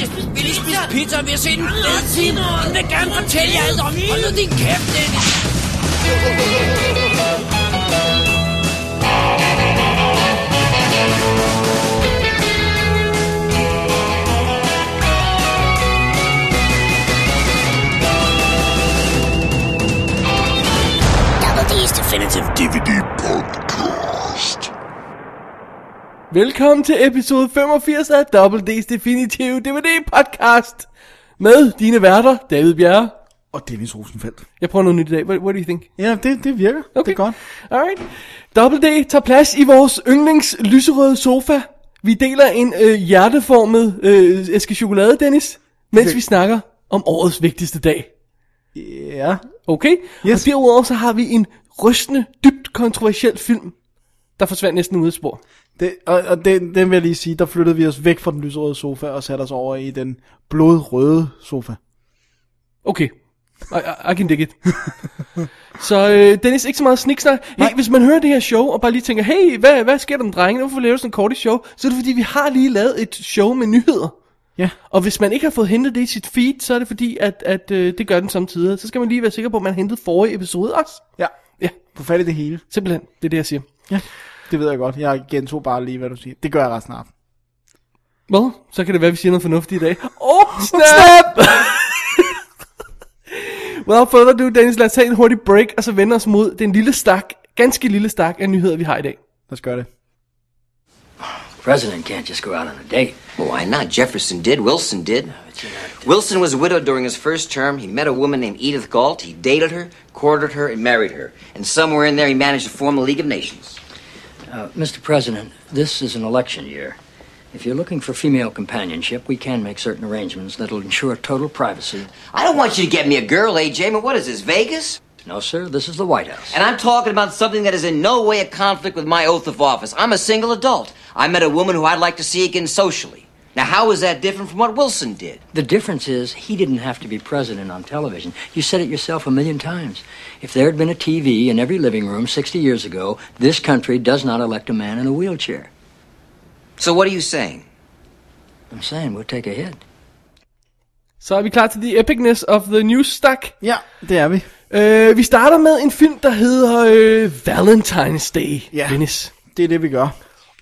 min mors garage. Vi lige spise pizza, vi har set en fed time. Han vil gerne fortælle jer alt om. Hold nu din kæft, Dennis. Definitive DVD Podcast. Velkommen til episode 85 af Double D's Definitive DVD podcast. Med dine værter, David Bjerre. Og Dennis Rosenfeldt. Jeg prøver noget nyt i dag. What, what do you think? Ja, det, det virker. Okay. Det er godt. Alright. Double D tager plads i vores yndlings lyserøde sofa. Vi deler en øh, hjerteformet øh, æske chokolade, Dennis, mens Okay. vi snakker om årets vigtigste dag. Ja. Okay? Yes. Og derudover så har vi en rystende, dybt kontroversiel film, der forsvandt næsten ud af spor. Det, og og den, den vil jeg lige sige, der flyttede vi os væk fra den lyserøde sofa og satte os over i den blodrøde sofa. Okay. I, I, I can dig it. så øh, Dennis, ikke så meget sniksnak. Hey, Nej. hvis man hører det her show, og bare lige tænker, hey, hvad, hvad sker der med drengene? Hvorfor laver du sådan en kort show? Så er det fordi, vi har lige lavet et show med nyheder. Ja. Og hvis man ikke har fået hentet det i sit feed, så er det fordi, at, at øh, det gør den samtidig. Så skal man lige være sikker på, at man hentede forrige episode også. Ja. Ja, Få fat i det hele. simpelthen. Det er det, jeg siger. Ja. Det ved jeg godt. Jeg gentog bare lige, hvad du siger. Det gør jeg resten af aftenen. Hvad? Så kan det være, at vi siger noget fornuftigt i dag. Oh, snap! Without further ado, Dennis, lad os tage en hurtig break, og så vende os mod den lille stak, ganske lille stak af nyheder, vi har i dag. Lad os gøre det. President can't just go out on a date. Well, why not? Jefferson did. Wilson did. Wilson was widowed during his first term. He met a woman named Edith Galt. He dated her, courted her, and married her. And somewhere in there, he managed to form the League of Nations. Uh, Mr. President, this is an election year. If you're looking for female companionship, we can make certain arrangements that'll ensure total privacy. I don't want you to get me a girl, AJ. Mean, what is this, Vegas? No, sir, this is the White House. And I'm talking about something that is in no way a conflict with my oath of office. I'm a single adult. I met a woman who I'd like to see again socially. Now, how is that different from what Wilson did? The difference is he didn't have to be president on television. You said it yourself a million times. If there had been a TV in every living room 60 years ago, this country does not elect a man in a wheelchair. So, what are you saying? I'm saying we'll take a hit. Så er vi klar til the epicness of the news stack. Ja, det er vi. Uh, vi starter med en film, der hedder uh, Valentine's Day, Ja. Dennis. Det er det, vi gør.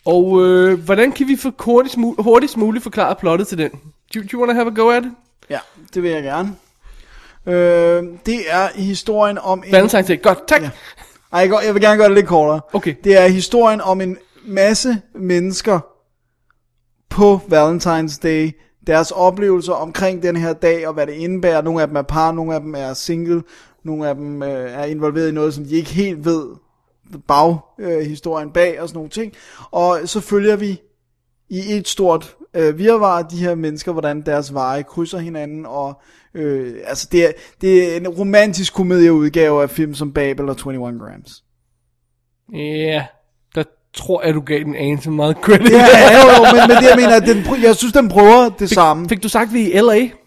Og uh, hvordan kan vi for hurtigst, mul- hurtigst muligt forklare plottet til den? Do, do you want to have a go at it? Ja, det vil jeg gerne. Øh, det er historien om en... Valentine's Day, godt, tak. Ja. Ej, jeg, jeg vil gerne gøre det lidt kortere. Okay. Det er historien om en masse mennesker på Valentine's Day, deres oplevelser omkring den her dag, og hvad det indebærer. Nogle af dem er par, nogle af dem er single, nogle af dem øh, er involveret i noget, som de ikke helt ved baghistorien historien bag og sådan nogle ting. Og så følger vi i et stort øh, virvar de her mennesker, hvordan deres veje krydser hinanden, og øh, altså det er, det er en romantisk komedieudgave af film som Babel og 21 Grams. Ja, der tror jeg, du gav den anelse meget credit. Ja, jo, jo, men, men det jeg mener, at den, jeg synes, den prøver det samme. Fik du sagt, vi er i L.A.?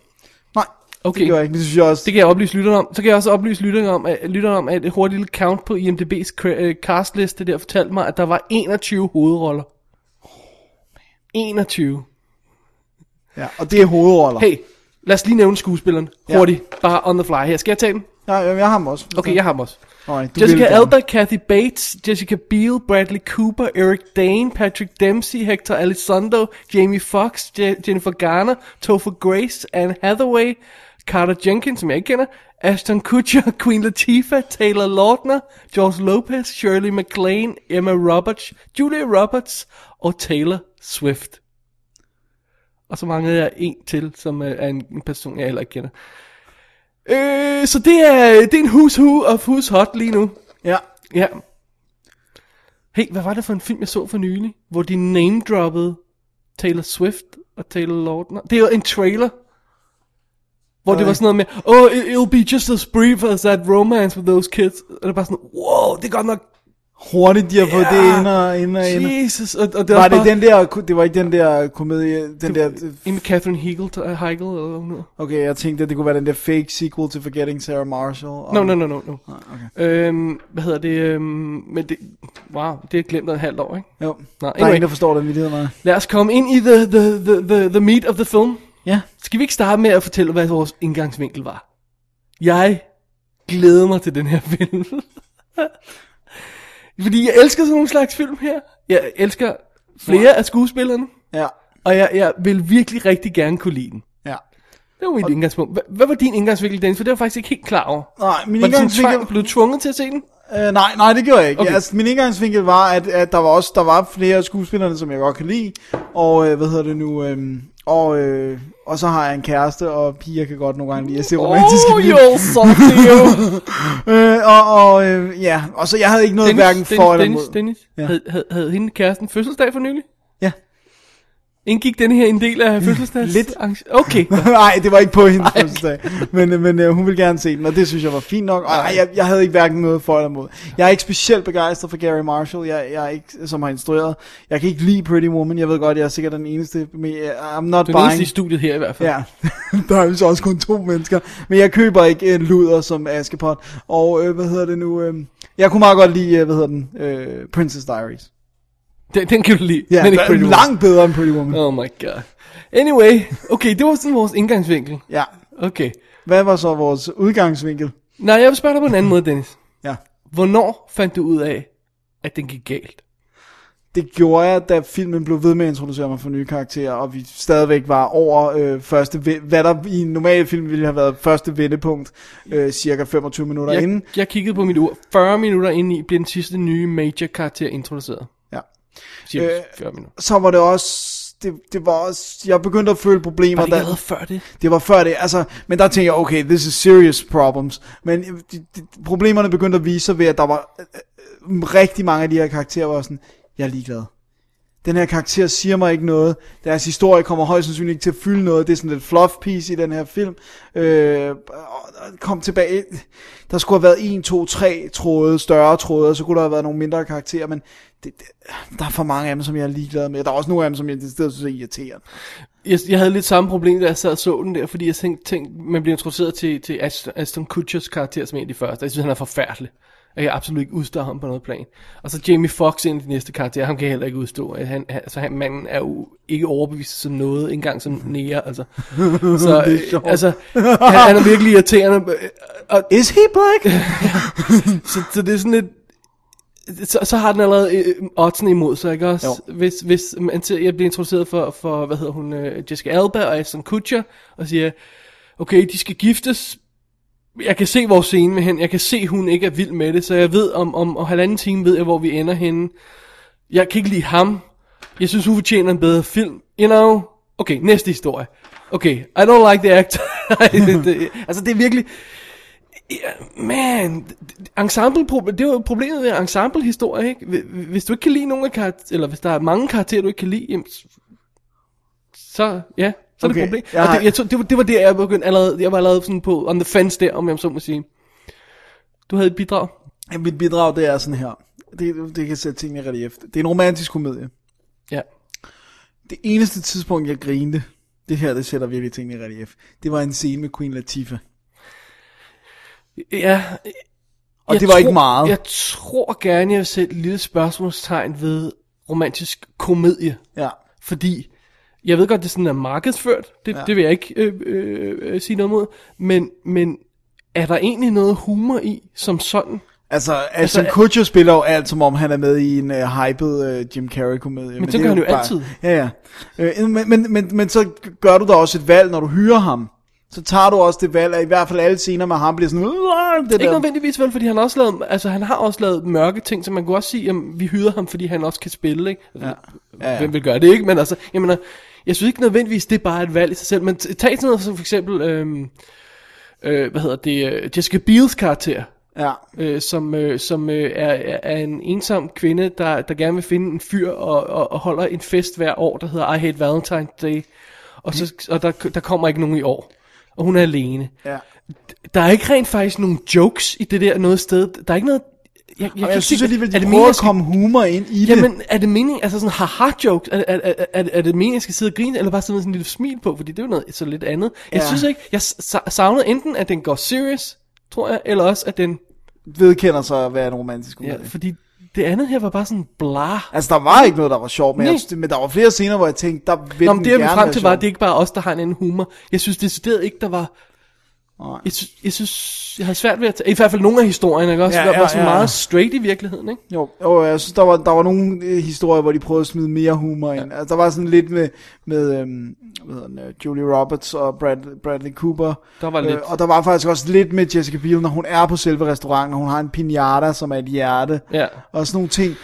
Nej, Okay. det gør jeg ikke. Det synes jeg også. Det kan jeg oplyse lytterne om. Så kan jeg også oplyse lytterne om, at, lytterne om, at et hurtigt lille count på IMDb's øh, castliste der fortalte mig, at der var 21 hovedroller. 21. Ja, og det er hovedroller. Hey, lad os lige nævne skuespilleren. Ja. Hurtigt. Bare on the fly her. Skal jeg tage dem? Ja, jeg, har dem også. Okay, jeg har dem også. Du Jessica. Alba, Kathy Bates, Jessica Biel, Bradley Cooper, Eric Dane, Patrick Dempsey, Hector Elizondo, Jamie Foxx, Je- Jennifer Garner, Topher Grace, Anne Hathaway, Carter Jenkins, som jeg ikke kender, Ashton Kutcher, Queen Latifah, Taylor Lautner, George Lopez, Shirley MacLaine, Emma Roberts, Julia Roberts og Taylor Swift. Og så manglede jeg en til, som øh, er en en person, jeg heller ikke kender. Øh, så det er, det er en who's who of who's hot lige nu. Ja, Ja. Hey, hvad var det for en film, jeg så for nylig? Hvor de name-droppede Taylor Swift og Taylor Lautner. Det er jo en trailer. Hvor det var sådan noget med, oh, it, it'll be just as brief as that romance with those kids. Og det er bare sådan, wow, det er godt nok hurtigt de har fået Ja. det ind og ind og ind. Jesus, og, og det Var var det bare, den der, det var ikke den der komedie, den der, En med Catherine Hegel, Heigl, eller hvad hun okay, jeg tænkte, at det kunne være den der fake sequel til Forgetting Sarah Marshall. og- No, no, no, no, no. okay. Øhm, hvad hedder det? Øhm, men det, wow, det er glemt en halvt år, ikke? Jo, Nå, der er anyway. ingen, der forstår den vidighed, nej. Lad os komme ind i the, the, the, the, the meat of the film. Ja, Skal vi ikke starte med at fortælle, hvad vores indgangsvinkel var? Jeg glæder mig til den her film. Fordi jeg elsker sådan nogle slags film her. Jeg elsker flere af skuespillerne. ja, Og jeg, jeg vil virkelig rigtig gerne kunne lide den. ja. Det var mit indgangspunkt. Hvad, hvad var din indgangsvinkel, Dennis? For det var jeg faktisk ikke helt klar over. Nej, min Var indgangsvinkel... tvang, blev tvunget til at se den? Øh, nej, nej, det gjorde jeg ikke. Okay. Altså, min indgangsvinkel var, at, at der var også der var flere af skuespillerne, som jeg godt kan lide. Og øh, hvad hedder det nu? Øh, og, øh, og så har jeg en kæreste, og piger kan godt nogle gange lide at se romantiske Oh, film. you're salty, you. Øh, og, og øh, ja, og så jeg havde ikke noget Dennis, hverken Dennis, for eller Dennis, mod. Dennis, Ja. havde, havde, havde hende kæresten fødselsdag for nylig? Indgik den her en del af fødselsdags? Lidt. Okay. Nej, det var ikke på hendes fødselsdag. Men, øh, men øh, hun ville gerne se den, og det synes jeg var fint nok. Og ej, jeg, jeg havde ikke hverken noget for eller mod. Jeg er ikke specielt begejstret for Gary Marshall, jeg, jeg er ikke, som har instrueret. Jeg kan ikke lide Pretty Woman. Jeg ved godt, jeg er sikkert den eneste. Men jeg- I'm not er den eneste buying. i studiet her i hvert fald. Ja, der er jo så også kun to mennesker. Men jeg køber ikke en luder som Askepot. Og øh, hvad hedder det nu? Øh, jeg kunne meget godt lide, øh, hvad hedder den? Øh, Princess Diaries. Den, den kan du lide. Ja, men ikke den Pretty er Woman. langt bedre end Pretty Woman. Oh my god. Anyway, okay, det var sådan vores indgangsvinkel. Ja. Okay. Hvad var så vores udgangsvinkel? Nej, jeg vil spørge dig på en anden måde, Dennis. Ja. Hvornår fandt du ud af, at den gik galt? Det gjorde jeg, da filmen blev ved med at introducere mig for nye karakterer, og vi stadigvæk var over øh, første, hvad der i en normal film ville have været første vendepunkt, øh, cirka 25 minutter Jeg, inden. jeg kiggede på mit ur. 40 minutter ind i bliver den sidste nye major karakter introduceret. Ja. Cirka Øh, 40 minutter. Så var det også, det, det var også, jeg begyndte at føle problemer. Var det allerede før det? Det var før det, altså, men der tænkte jeg, okay, this is serious problems. Men øh, de, de, problemerne begyndte at vise sig ved, at der var øh, øh, rigtig mange af de her karakterer, var sådan, jeg er ligeglad. Den her karakter siger mig ikke noget. Deres historie kommer højst sandsynligt ikke til at fylde noget. Det er sådan lidt fluff piece i den her film. Øh, kom tilbage. Der skulle have været en, to, tre tråde, større tråde, og så kunne der have været nogle mindre karakterer, men det, det, der er for mange af dem, som jeg er ligeglad med. Der er også nogle af dem, som jeg det synes er irriterende. Jeg, jeg havde lidt samme problem, da jeg sad og så den der, fordi jeg tænkte, tænkte man bliver introduceret til, til Aston, Aston Kutchers karakter som en af de første. Jeg synes, han er forfærdelig. Jeg kan absolut ikke udstå ham på noget plan. Og så Jamie Foxx en af de næste karakterer, ham kan jeg heller ikke udstå. Han, han, altså, han, manden er jo ikke overbevist som noget, ikke engang som nære, altså. Så, Det er øh, sjovt. altså, han, han er virkelig irriterende. øh, Og, Is he black? så, så det er sådan lidt, så, så har den allerede øh, oddsen imod sig, ikke også? Jo. Hvis, hvis man ser, jeg bliver introduceret for, for hvad hedder hun, Jessica Alba og Aston Kutcher, og siger, okay, de skal giftes, jeg kan se vores scene med hende, jeg kan se, hun ikke er vild med det, så jeg ved, om, om, om halvanden time ved jeg, hvor vi ender henne. Jeg kan ikke lide ham. Jeg synes, hun fortjener en bedre film. You know? Okay, næste historie. Okay, I don't like the actor. det, det, altså, det er virkelig... Man, ensemble det er jo problemet med ensemble-historie, ikke? Hvis- du ikke kan lide nogen af karakter, eller hvis der er mange karakterer, du ikke kan lide, jamen, så, ja, så er det et problem. jeg Og det, jeg, det, var, det var det, jeg begyndte allerede, jeg var allerede sådan på on the fence der, om jeg så må sige. Du havde et bidrag? Ja, Mit bidrag, det er sådan her. Det, det kan sætte tingene i relief. Det er en romantisk komedie. Ja. Det eneste tidspunkt, jeg grinte, det her, det sætter virkelig tingene i relief. Det var en scene med Queen Latifah. Ja, Og jeg det var tror, ikke meget. Jeg tror gerne, jeg vil sætte et lille spørgsmålstegn ved romantisk komedie. Ja. Fordi, jeg ved godt, det sådan er markedsført, det, ja. Det vil jeg ikke øh, øh, øh, sige noget mod, men, men er der egentlig noget humor i, som sådan? Altså, Ashton Kutcher spiller jo alt, som om han er med i en uh, hyped uh, Jim Carrey-komedie. Men, det gør han jo altid. Ja, ja. Øh, men, men, men, men så gør du da også et valg, når du hyrer ham. Så tager du også det valg, at i hvert fald alle scener med ham bliver sådan... "Uh, Det Ikke der. nødvendigvis vel, fordi han også lavet, altså han har også lavet mørke ting, så man kunne også sige, at vi hyrede ham, fordi han også kan spille, ikke? Altså, Ja. Ja, ja. Hvem vil gøre det, ikke? Men altså, jeg mener, jeg synes ikke nødvendigvis, det er bare et valg i sig selv, men tag sådan noget som for eksempel, øhm, øh, hvad hedder det, øh, Jessica Biels karakter, Ja. øh, som, øh, som øh, er, er, er en ensom kvinde, der, der gerne vil finde en fyr og, og, og holder en fest hver år, der hedder I Hate Valentine's Day, og, så, og der, der kommer ikke nogen i år, og hun er alene. ja. Der er ikke rent faktisk nogen jokes i det der noget sted. Der er ikke noget... jeg, Jeg, jeg kan synes alligevel, de det prøver at jeg komme humor ind i det. Jamen, er det meningen, altså sådan haha jokes, er, er, er, er, er det meningen, jeg skal sidde og grine, eller bare sidde med sådan en lille smil på, fordi det er jo noget så lidt andet. Jeg Ja. synes ikke, jeg sa- savnede enten, at den går serious, tror jeg, eller også, at den, vedkender sig at være en romantisk ja, komedie. fordi det andet her var bare sådan bla. Altså, der var ikke noget, der var sjovt, men, jeg, men der var flere scener, hvor jeg tænkte, der vil Nå, men det gerne frem til var, det ikke bare os, der har en anden humor. Jeg synes decideret ikke, der var... Jeg synes, jeg synes, jeg havde svært ved at tage, i hvert fald nogle af historierne, ikke også? Ja, Ja, der ja, var sådan ja, ja. meget straight i virkeligheden, ikke? Jo, jo, jeg synes, der var, der var nogle øh, historier, hvor de prøvede at smide mere humor ind. Altså, der var sådan lidt med, med øhm, hvad hedder den, øh, Julie Roberts og Brad, Bradley Cooper. Der var lidt. og der var faktisk også lidt med Jessica Biel, når hun er på selve restauranten, og hun har en pinata, som er et hjerte. Ja. Og sådan nogle ting.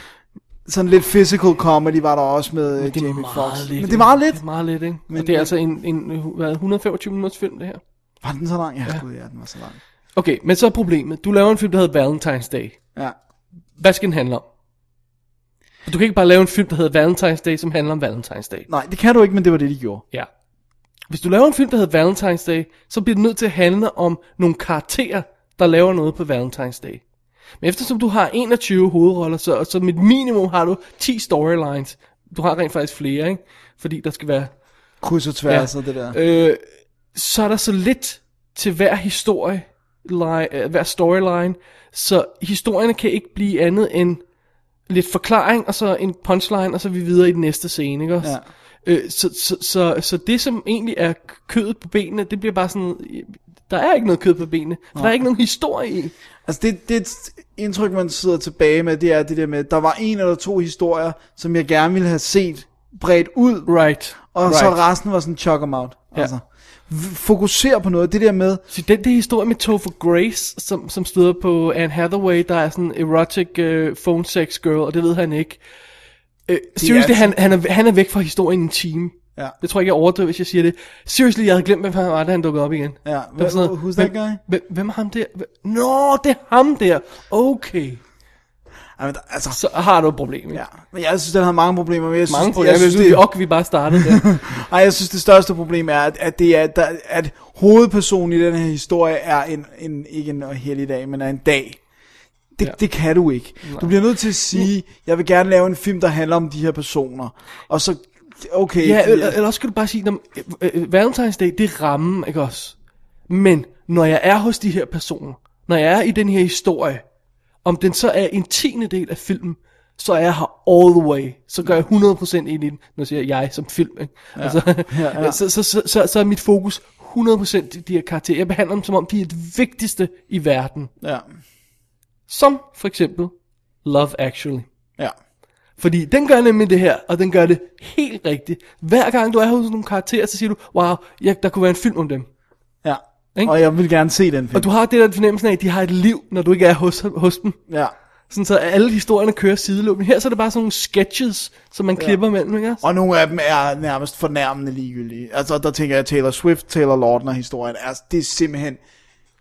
Sådan lidt physical comedy var der også med øh, Jamie Foxx. Men det er meget lidt. Det er meget lidt, ikke? Men- og det er altså en, en hvad, 125 minutters film, det her. Var den så lang? Ja, ja. Gud, ja, den var så lang. Okay, men så er problemet. Du laver en film, der hedder Valentine's Day. Ja. Hvad skal den handle om? Du kan ikke bare lave en film, der hedder Valentine's Day, som handler om Valentine's Day. Nej, det kan du ikke, men det var det, de gjorde. Ja. Hvis du laver en film, der hedder Valentine's Day, så bliver det nødt til at handle om nogle karakterer, der laver noget på Valentine's Day. Men eftersom du har 21 hovedroller, så, så et minimum har du 10 storylines. Du har rent faktisk flere, ikke? Fordi der skal være... Kryds og tværs og det der. Øh, så er der så lidt til hver historie, line, øh, hver storyline, så historierne kan ikke blive andet end lidt forklaring, og så en punchline, og så er vi videre i den næste scene, ikke også? Ja. Øh, så, så, så, så det, som egentlig er kødet på benene, det bliver bare sådan, der er ikke noget kød på benene, for der er ikke nogen historie i. Altså det, det indtryk, man sidder tilbage med, det er det der med, der var en eller to historier, som jeg gerne ville have set bredt ud, Right. og right. så resten var sådan chuck em out. Ja. Altså, v- fokuser på noget. Det der med, Så den der historie med Topher Grace, som, som støder på Anne Hathaway, der er sådan en erotic uh, phone sex girl, og det ved han ikke. Uh, seriously, er- han, han, er, han er væk fra historien i en time. Ja. Det tror jeg ikke, jeg overdriver, hvis jeg siger det. Seriously, jeg havde glemt, hvem han var, da han dukkede op igen. ja, Det var sådan noget, who's that hvem, guy? Hvem, hvem er ham der? Hvem- Nå, det er ham der. Okay. Ej, men, der- altså, Så har du et problem. Ikke? ja. Men jeg synes, den har mange problemer. Men jeg Mange synes, problemer. Jeg synes, det, det, det, vi bare startede der. ej, jeg synes, det største problem er, at, at, det er, der, at hovedpersonen i den her historie er en, en ikke en heldig dag, men er en dag. Det, Ja. det kan du ikke. Du bliver nødt til at sige, jeg vil gerne lave en film, der handler om de her personer. Og så, okay. ja, eller, eller også skal du bare sige, at Valentine's Day, det er rammen, ikke også? Men når jeg er hos de her personer, når jeg er i den her historie, om den så er en tiende del af filmen, så er jeg her all the way. Så gør jeg 100% ind i den, når jeg siger jeg som film. Ikke? Ja. Altså, ja, ja. Så, så, så, så, så er mit fokus 100% de, de her karakterer. Jeg behandler dem som om, de er det vigtigste i verden. Ja, Som for eksempel Love Actually. ja. Fordi den gør nemlig det her, og den gør det helt rigtigt. Hver gang du er hos nogle karakterer, så siger du, wow, ja, der kunne være en film om dem. Ja. Ikke? Og jeg vil gerne se den film. Og du har det der fornemmelse af, at de har et liv, når du ikke er hos, hos dem. Ja. Sådan så alle historierne kører sideløbende. Her så er det bare sådan nogle sketches, som man klipper ja. mellem, ikke? Og nogle af dem er nærmest fornærmende ligegyldige. Altså, der tænker jeg Taylor Swift, Taylor Lautner historien. Altså, det er simpelthen...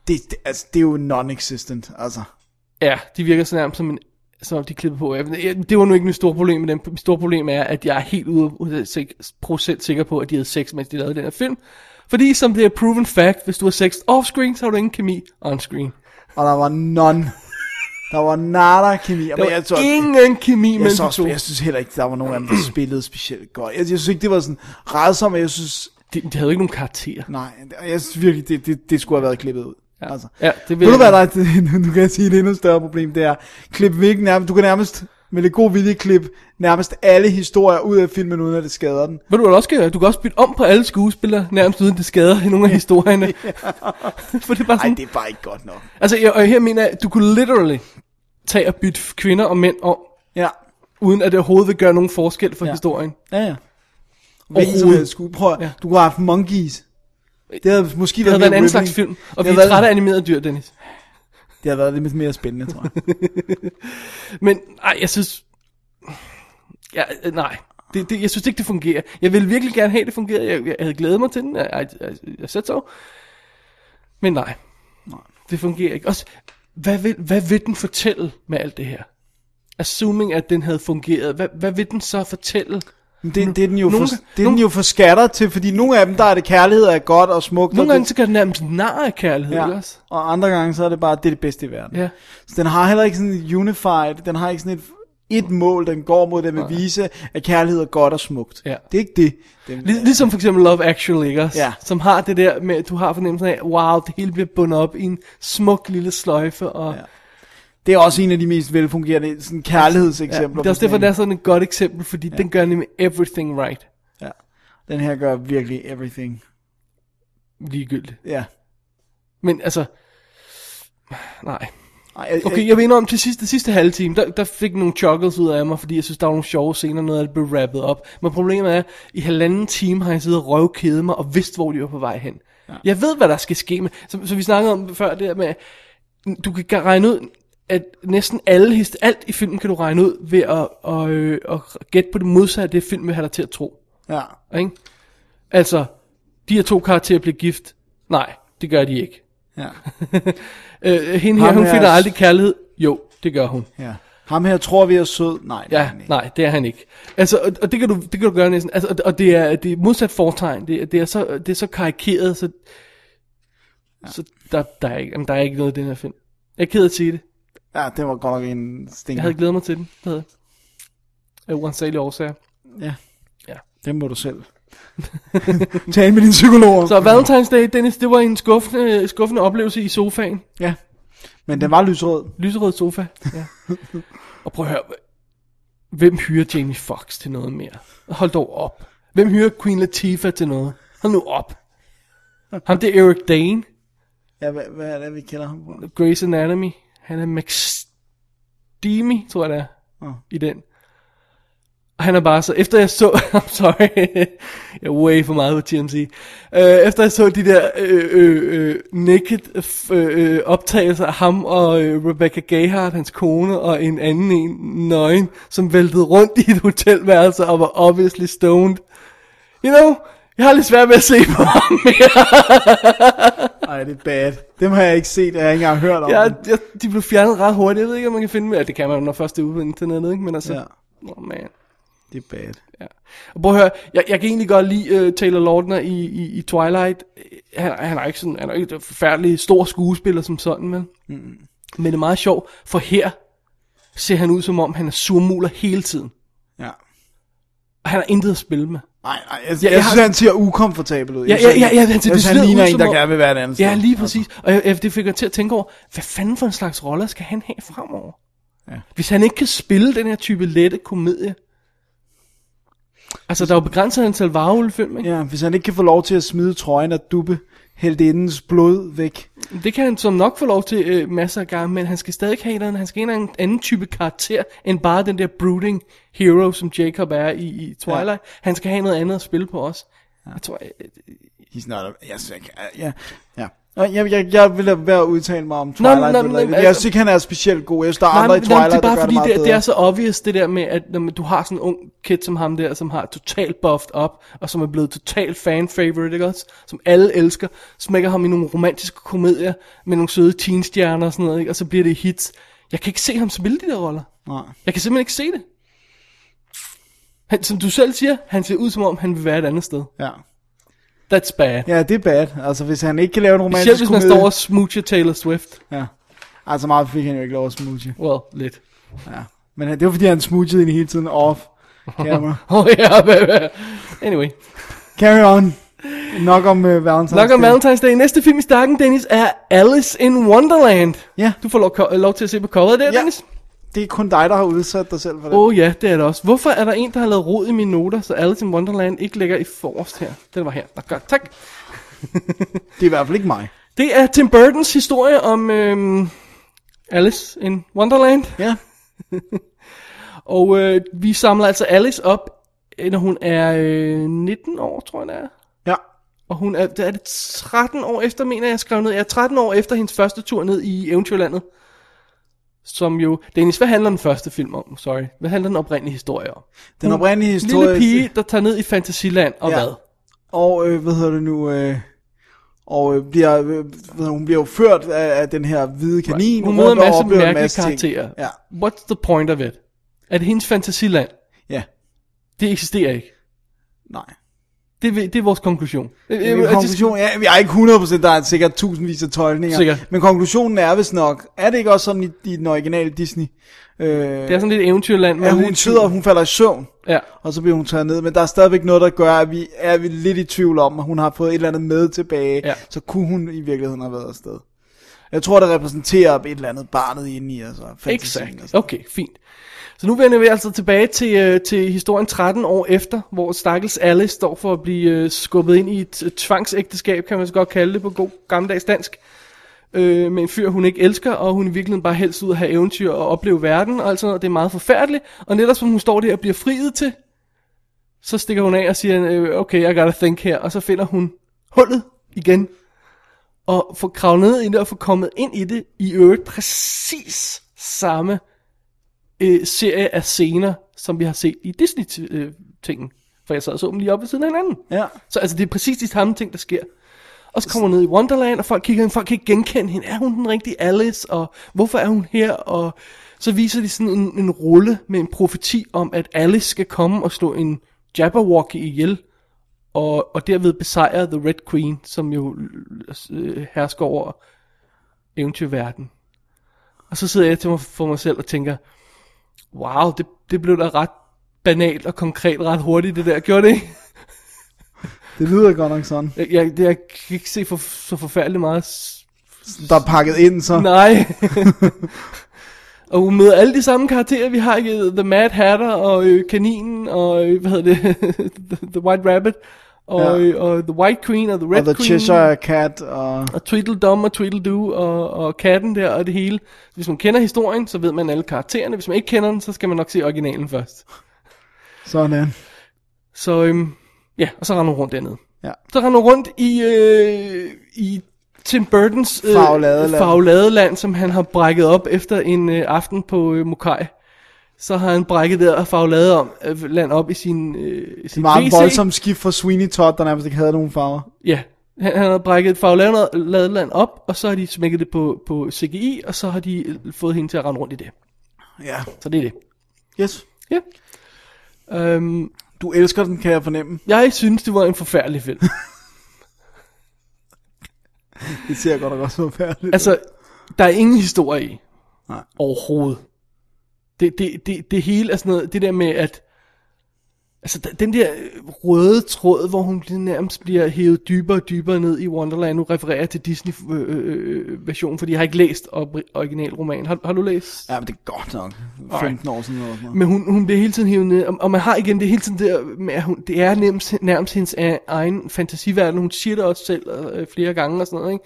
Det, det, altså, det er jo non-existent, altså. Ja, de virker så nærmest som en som om de klipper på. Det var nu ikke mit store problem med dem. Mit store problem er, at jeg er helt ude procent sikker på, at de havde sex, mens de lavede den her film. Fordi som det er proven fact, hvis du har sex off-screen, så har du ingen kemi on-screen. Og der var none. Der var nada kemi. Der var jeg, tror, ingen kemi jeg, mellem så, to. jeg synes heller ikke, der var nogen af dem, der spillede specielt godt. Jeg, jeg synes ikke, det var sådan rædsomt, men jeg synes... De, de havde ikke nogen karakter. Nej, jeg synes virkelig, det, det, det skulle have været klippet ud. Ja. Altså. Ja, det vil Ved du hvad, der er, nu kan jeg sige, et endnu større problem, det er, klip væk nærmest, du kan nærmest med lidt god vilje klip nærmest alle historier ud af filmen, uden at det skader den. Ved du du også gøre? Du kan også bytte om på alle skuespillere, nærmest uden det skader i nogle af historierne. For det er bare Nej, sådan, det er bare ikke godt nok. altså, jeg, og her mener jeg, du kunne literally tage og bytte kvinder og mænd om, Ja, uden at det overhovedet vil gøre nogen forskel for ja. Historien. ja, ja. Hvilken som Overhovedet. helst sku- Prøv, Ja. du kunne have haft monkeys. Det havde måske Det havde været en anden slags film, og Det vi er været- trætte af animerede dyr, Dennis. Det havde været lidt mere spændende, tror jeg. Men nej, jeg synes... Ja, øh, nej. Det, det, jeg synes ikke, det fungerer. Jeg ville virkelig gerne have, det fungerede. Jeg, jeg havde glædet mig til den. Jeg, jeg, jeg, jeg satte så. Men nej. nej. Det fungerer ikke. Også, hvad vil, hvad vil den fortælle med alt det her? Assuming, at den havde fungeret. Hvad, hvad vil den så fortælle? Men Det, det, er den jo nogle for, det er den jo for skatter til, fordi nogle af dem, der er det kærlighed er godt og smukt. Nogle og gange det, så kan den nærmest nar af kærlighed, ja. også? og andre gange, så er det bare, det er det bedste i verden. Ja. Så den har heller ikke sådan et unified, den har ikke sådan et, et mål, den går mod, den vil vise, at kærlighed er godt og smukt. Ja. Det er ikke det. Den, Lig, ligesom for eksempel Love Actually, ikke også? Ja. Som har det der med, at du har fornemmelsen af, wow, det hele bliver bundet op i en smuk lille sløjfe, og Ja. Det er også en af de mest velfungerende sådan kærlighedseksempler. ja, det er også derfor, det er sådan et godt eksempel, fordi ja. den gør nemlig everything right. Ja. Den her gør virkelig everything. Ligegyldigt. Ja. Men altså, nej. Okay, jeg vil indrømme, til sidste, sidste halve time, der, der fik nogle chuckles ud af mig, fordi jeg synes, der var nogle sjove scener, noget af det blev rappet op. Men problemet er, i halvanden time har jeg siddet og røvkædet mig, og vidst, hvor de var på vej hen. Ja. Jeg ved, hvad der skal ske med, så, så vi snakkede om før, det der med, du kan regne ud, at næsten alle, hist- alt i filmen kan du regne ud ved at, og, øh, at gætte på det modsatte, af det film vil have dig til at tro. ja. Ikke? Altså, de her to karakterer bliver gift. Nej, det gør de ikke. Ja. Øh, hende her, Ham hun her finder er- aldrig kærlighed. Jo, det gør hun. ja. Ham her tror vi er sød. Nej, det er Ja, han ikke. nej, det er han ikke. Altså, og, og det kan du, det kan du gøre næsten. Altså, og, og det er, det er modsat foretegn. Det, er- det er så, det er så karikeret, så, ja. så der, der, er ikke, jamen, der er ikke noget i den her film. Jeg er ked af at sige det. Ja, det var godt nok en stinker. Jeg havde glædet mig til den. Det havde jeg. Af uansagelige årsager. Ja. Ja. Det må du selv. Tale med din psykolog. Så Valentine's Day, Dennis, det var en skuffende, skuffende oplevelse i sofaen. Ja. Men den var lysrød. Lyserød sofa. Ja. og prøv at høre. Hvem hyrer Jamie Foxx til noget mere? Hold dog op. Hvem hyrer Queen Latifah til noget? Hold nu op. Ham det er Eric Dane, Ja, hvad, hvad er det, vi kender ham på? Grey's Anatomy. Han er McSteamy, tror jeg det er, Åh. i den. Og han er bare så, efter jeg så, I'm sorry, jeg er way for meget på TMC. Uh, efter jeg så de der øh, øh, øh, naked øh, øh, optagelser af ham og øh, Rebecca Gayheart, hans kone, og en anden en, nøgen, som væltede rundt i et hotelværelse og var obviously stoned. You know, jeg har lidt svært ved at se på ham mere. Ej, det er bad. Dem har jeg ikke set, jeg har ikke engang hørt om. Ja, dem. jeg, de blev fjernet ret hurtigt. Jeg ved ikke, om man kan finde. Ja, det kan man, når først det er ude på internettet, ikke? Men altså, ja. oh, man. Det er bad. Ja. Og prøv at høre, jeg, jeg kan egentlig godt lide uh, Taylor Lautner i, i, i Twilight. Han, han er ikke sådan, han er ikke en forfærdelig stor skuespiller som sådan, men, mm. men det er meget sjovt, for her ser han ud som om, han er surmuler hele tiden. Ja. Og han har intet at spille med. Nej, nej, jeg, Ja, jeg, jeg synes, har- han ser ukomfortabel ud. Ja, ja, ja, ja, jeg synes, han ligner en, der gerne vil være et andet Ja, sted. lige præcis. Og jeg, jeg, det fik jeg til at tænke over, hvad fanden for en slags roller skal han have fremover? Ja. Hvis han ikke kan spille den her type lette komedie. Altså, der er jo begrænset antal varulvefilm, ikke? Ja, hvis han ikke kan få lov til at smide trøjen og duppe heldindens blod væk. Det kan han som nok få lov til øh, masser af gange, men han skal stadig have en, han skal en anden type karakter, end bare den der brooding hero, som Jacob er i, i Twilight. Ja. Han skal have noget andet at spille på også. Ja. Jeg tror, øh, He's not a, jeg synes, ikke- ja, Og Jeg, jeg, jeg vil lade være at udtale mig om Twilight. nå, Nå, men- jeg men- synes ikke, han er specielt god. Jeg synes, der er Nej, andre i men, nej, Twilight, det er bare fordi, det det, det er så obvious det der med, at når man- du har sådan en ung kid som ham der, som har totalt buffed op, og som er blevet totalt fan favorite, ikke også? Som alle elsker, smækker ham i nogle romantiske komedier med nogle søde teenstjerner og sådan noget, ikke? Og så bliver det hits. Jeg kan ikke se ham spille de der roller. Nej. Jeg kan simpelthen ikke se det. Han, som du selv siger, han ser ud som om, han vil være et andet sted. Ja. That's bad. ja, det er bad. Altså, hvis han ikke kan lave en romantisk Selv hvis man komedie... står og smoocher Taylor Swift. Ja. Altså, meget fik han jo ikke lov at smooche. Well, lidt. Ja. Men det var fordi, han smoochede hende hele tiden off camera. Oh ja, baby. Anyway. Carry on. Nok om uh, Valentine's Nok om. Valentine's Day. Næste film i stakken, Dennis, er Alice in Wonderland. Ja. Du får lov, lov til at se på coveret der, Ja. Dennis. Det er kun dig, der har udsat dig selv for det. Åh oh, ja, det er det også. Hvorfor er der en, der har lavet rod i mine noter, så Alice in Wonderland ikke ligger i forrest her? Den var her. Nå, godt. Tak. Det er i hvert fald ikke mig. Det er Tim Burtons historie om øhm, Alice in Wonderland. Ja. Og øh, vi samler altså Alice op, øh, når hun er øh, 19 år, tror jeg det er. Ja. Og hun er, det er det 13 år efter, mener jeg, skrev ned. Jeg er 13 år efter hendes første tur ned i Eventyrlandet. Som jo, Dennis, hvad handler den første film om? Sorry. Hvad handler den oprindelige historie om? Den Hun- oprindelige historie... Lille pige, der tager ned i Fantasiland, og Ja. hvad? Og øh, hvad hedder det nu? Øh, og øh, bliver, øh, hun bliver jo ført af, af den her hvide kanin. Hun rundt møder en masse en mærkelige masse karakterer. Ja. What's the point of it? Er det hendes Fantasiland? Ja. Det eksisterer ikke. Nej. Det, er- det er vores konklusion. Øh, Min øh, det- konklusion, ja, jeg er ikke 100%, der er sikkert tusindvis af tolkninger. Sikkert. Men konklusionen er vist nok, er det ikke også sådan i, i den originale Disney? Øh, Det er sådan lidt eventyrland. hvor hun sidder, og hun falder i søvn, Ja. og så bliver hun taget ned. Men der er stadigvæk noget, der gør, at vi er vi lidt i tvivl om, at hun har fået et eller andet med tilbage. Ja. Så kunne hun i virkeligheden have været afsted. Jeg tror, det repræsenterer et eller andet barnet inde i og fantasien Exakt. sådan. Okay, fint. Så nu vender vi altså tilbage til, øh, til historien 13 år efter, hvor Stakkels Alice står for at blive øh, skubbet ind i et øh, tvangsægteskab, kan man så godt kalde det på god gammeldags dansk. Øh, med en fyr, hun ikke elsker, og hun i virkeligheden bare helst ud at have eventyr og opleve verden, og alt sådan noget. Det er meget forfærdeligt. Og netop som hun står der og bliver friet til, så stikker hun af og siger, øh, okay, I gotta think her, og så finder hun hullet igen, og får kravlet ned i det, og får kommet ind i det, i øvrigt præcis samme øh, serie af scener, som vi har set i Disney-tingen. For jeg sad og så dem lige op ved siden af hinanden. Ja. Så altså, det er præcis de samme ting, der sker. Og så kommer hun ned i Wonderland, og folk kigger ind, folk kan ikke genkende hende. Er hun den rigtige Alice? Og hvorfor er hun her? Og så viser de sådan en, en rulle med en profeti om, at Alice skal komme og slå en Jabberwocky ihjel. Og, og derved besejre The Red Queen, som jo øh, hersker over eventyrverden. Og så sidder jeg til mig for mig selv og tænker, wow, det, det blev da ret banalt og konkret ret hurtigt, det der. Gjorde det ikke? Det lyder godt nok sådan. Jeg, jeg, jeg kan ikke se for, så forfærdeligt meget. Der er pakket ind, så. Nej. og møder alle de samme karakterer, vi har ikke The Mad Hatter og øh, Kaninen og øh, hvad hedder det, the, the White Rabbit og, Ja. øh, og The White Queen og The Red Og The Queen. Cheshire Cat, og... Og Tweedledum og Tweedledoo og, og katten der og det hele. Hvis man kender historien, så ved man alle karaktererne. Hvis man ikke kender den, så skal man nok se originalen først. Sådan. Så øhm, ja, og så render hun rundt dernede. Ja. Så render hun rundt i, øh, i Tim Burtons øh, Fagladeland. fagladeland, som han har brækket op efter en øh, aften på øh, Mokai. Så har han brækket der faglade om, øh, land op i sin, øh, sin Meget WC. voldsomt skift fra Sweeney Todd, der nærmest ikke havde nogen farver. Ja, han, han har brækket et fagladeland op, og så har de smækket det på, på CGI, og så har de øh, fået hende til at rende rundt i det. Ja. Så det er det. Yes. Ja. Øhm, Du elsker den, kan jeg fornemme. jeg synes, det var en forfærdelig film. Det ser godt nok også forfærdeligt. Altså, der er ingen historie i. Nej. Overhovedet. Det, det, det, det hele er sådan noget, det der med at, altså den der røde tråd, hvor hun nærmest bliver hævet dybere og dybere ned i Wonderland, nu refererer jeg til Disney-versionen, fordi jeg har ikke læst op- originalromanen. Har, har du læst? Ja, men det er godt nok. 15 år siden noget. Men hun, hun bliver hele tiden hævet ned, og, og man har igen det hele tiden der med, at hun, det er nærmest, nærmest hendes a- egen fantasiverden. Hun siger det også selv øh, flere gange og sådan noget, ikke?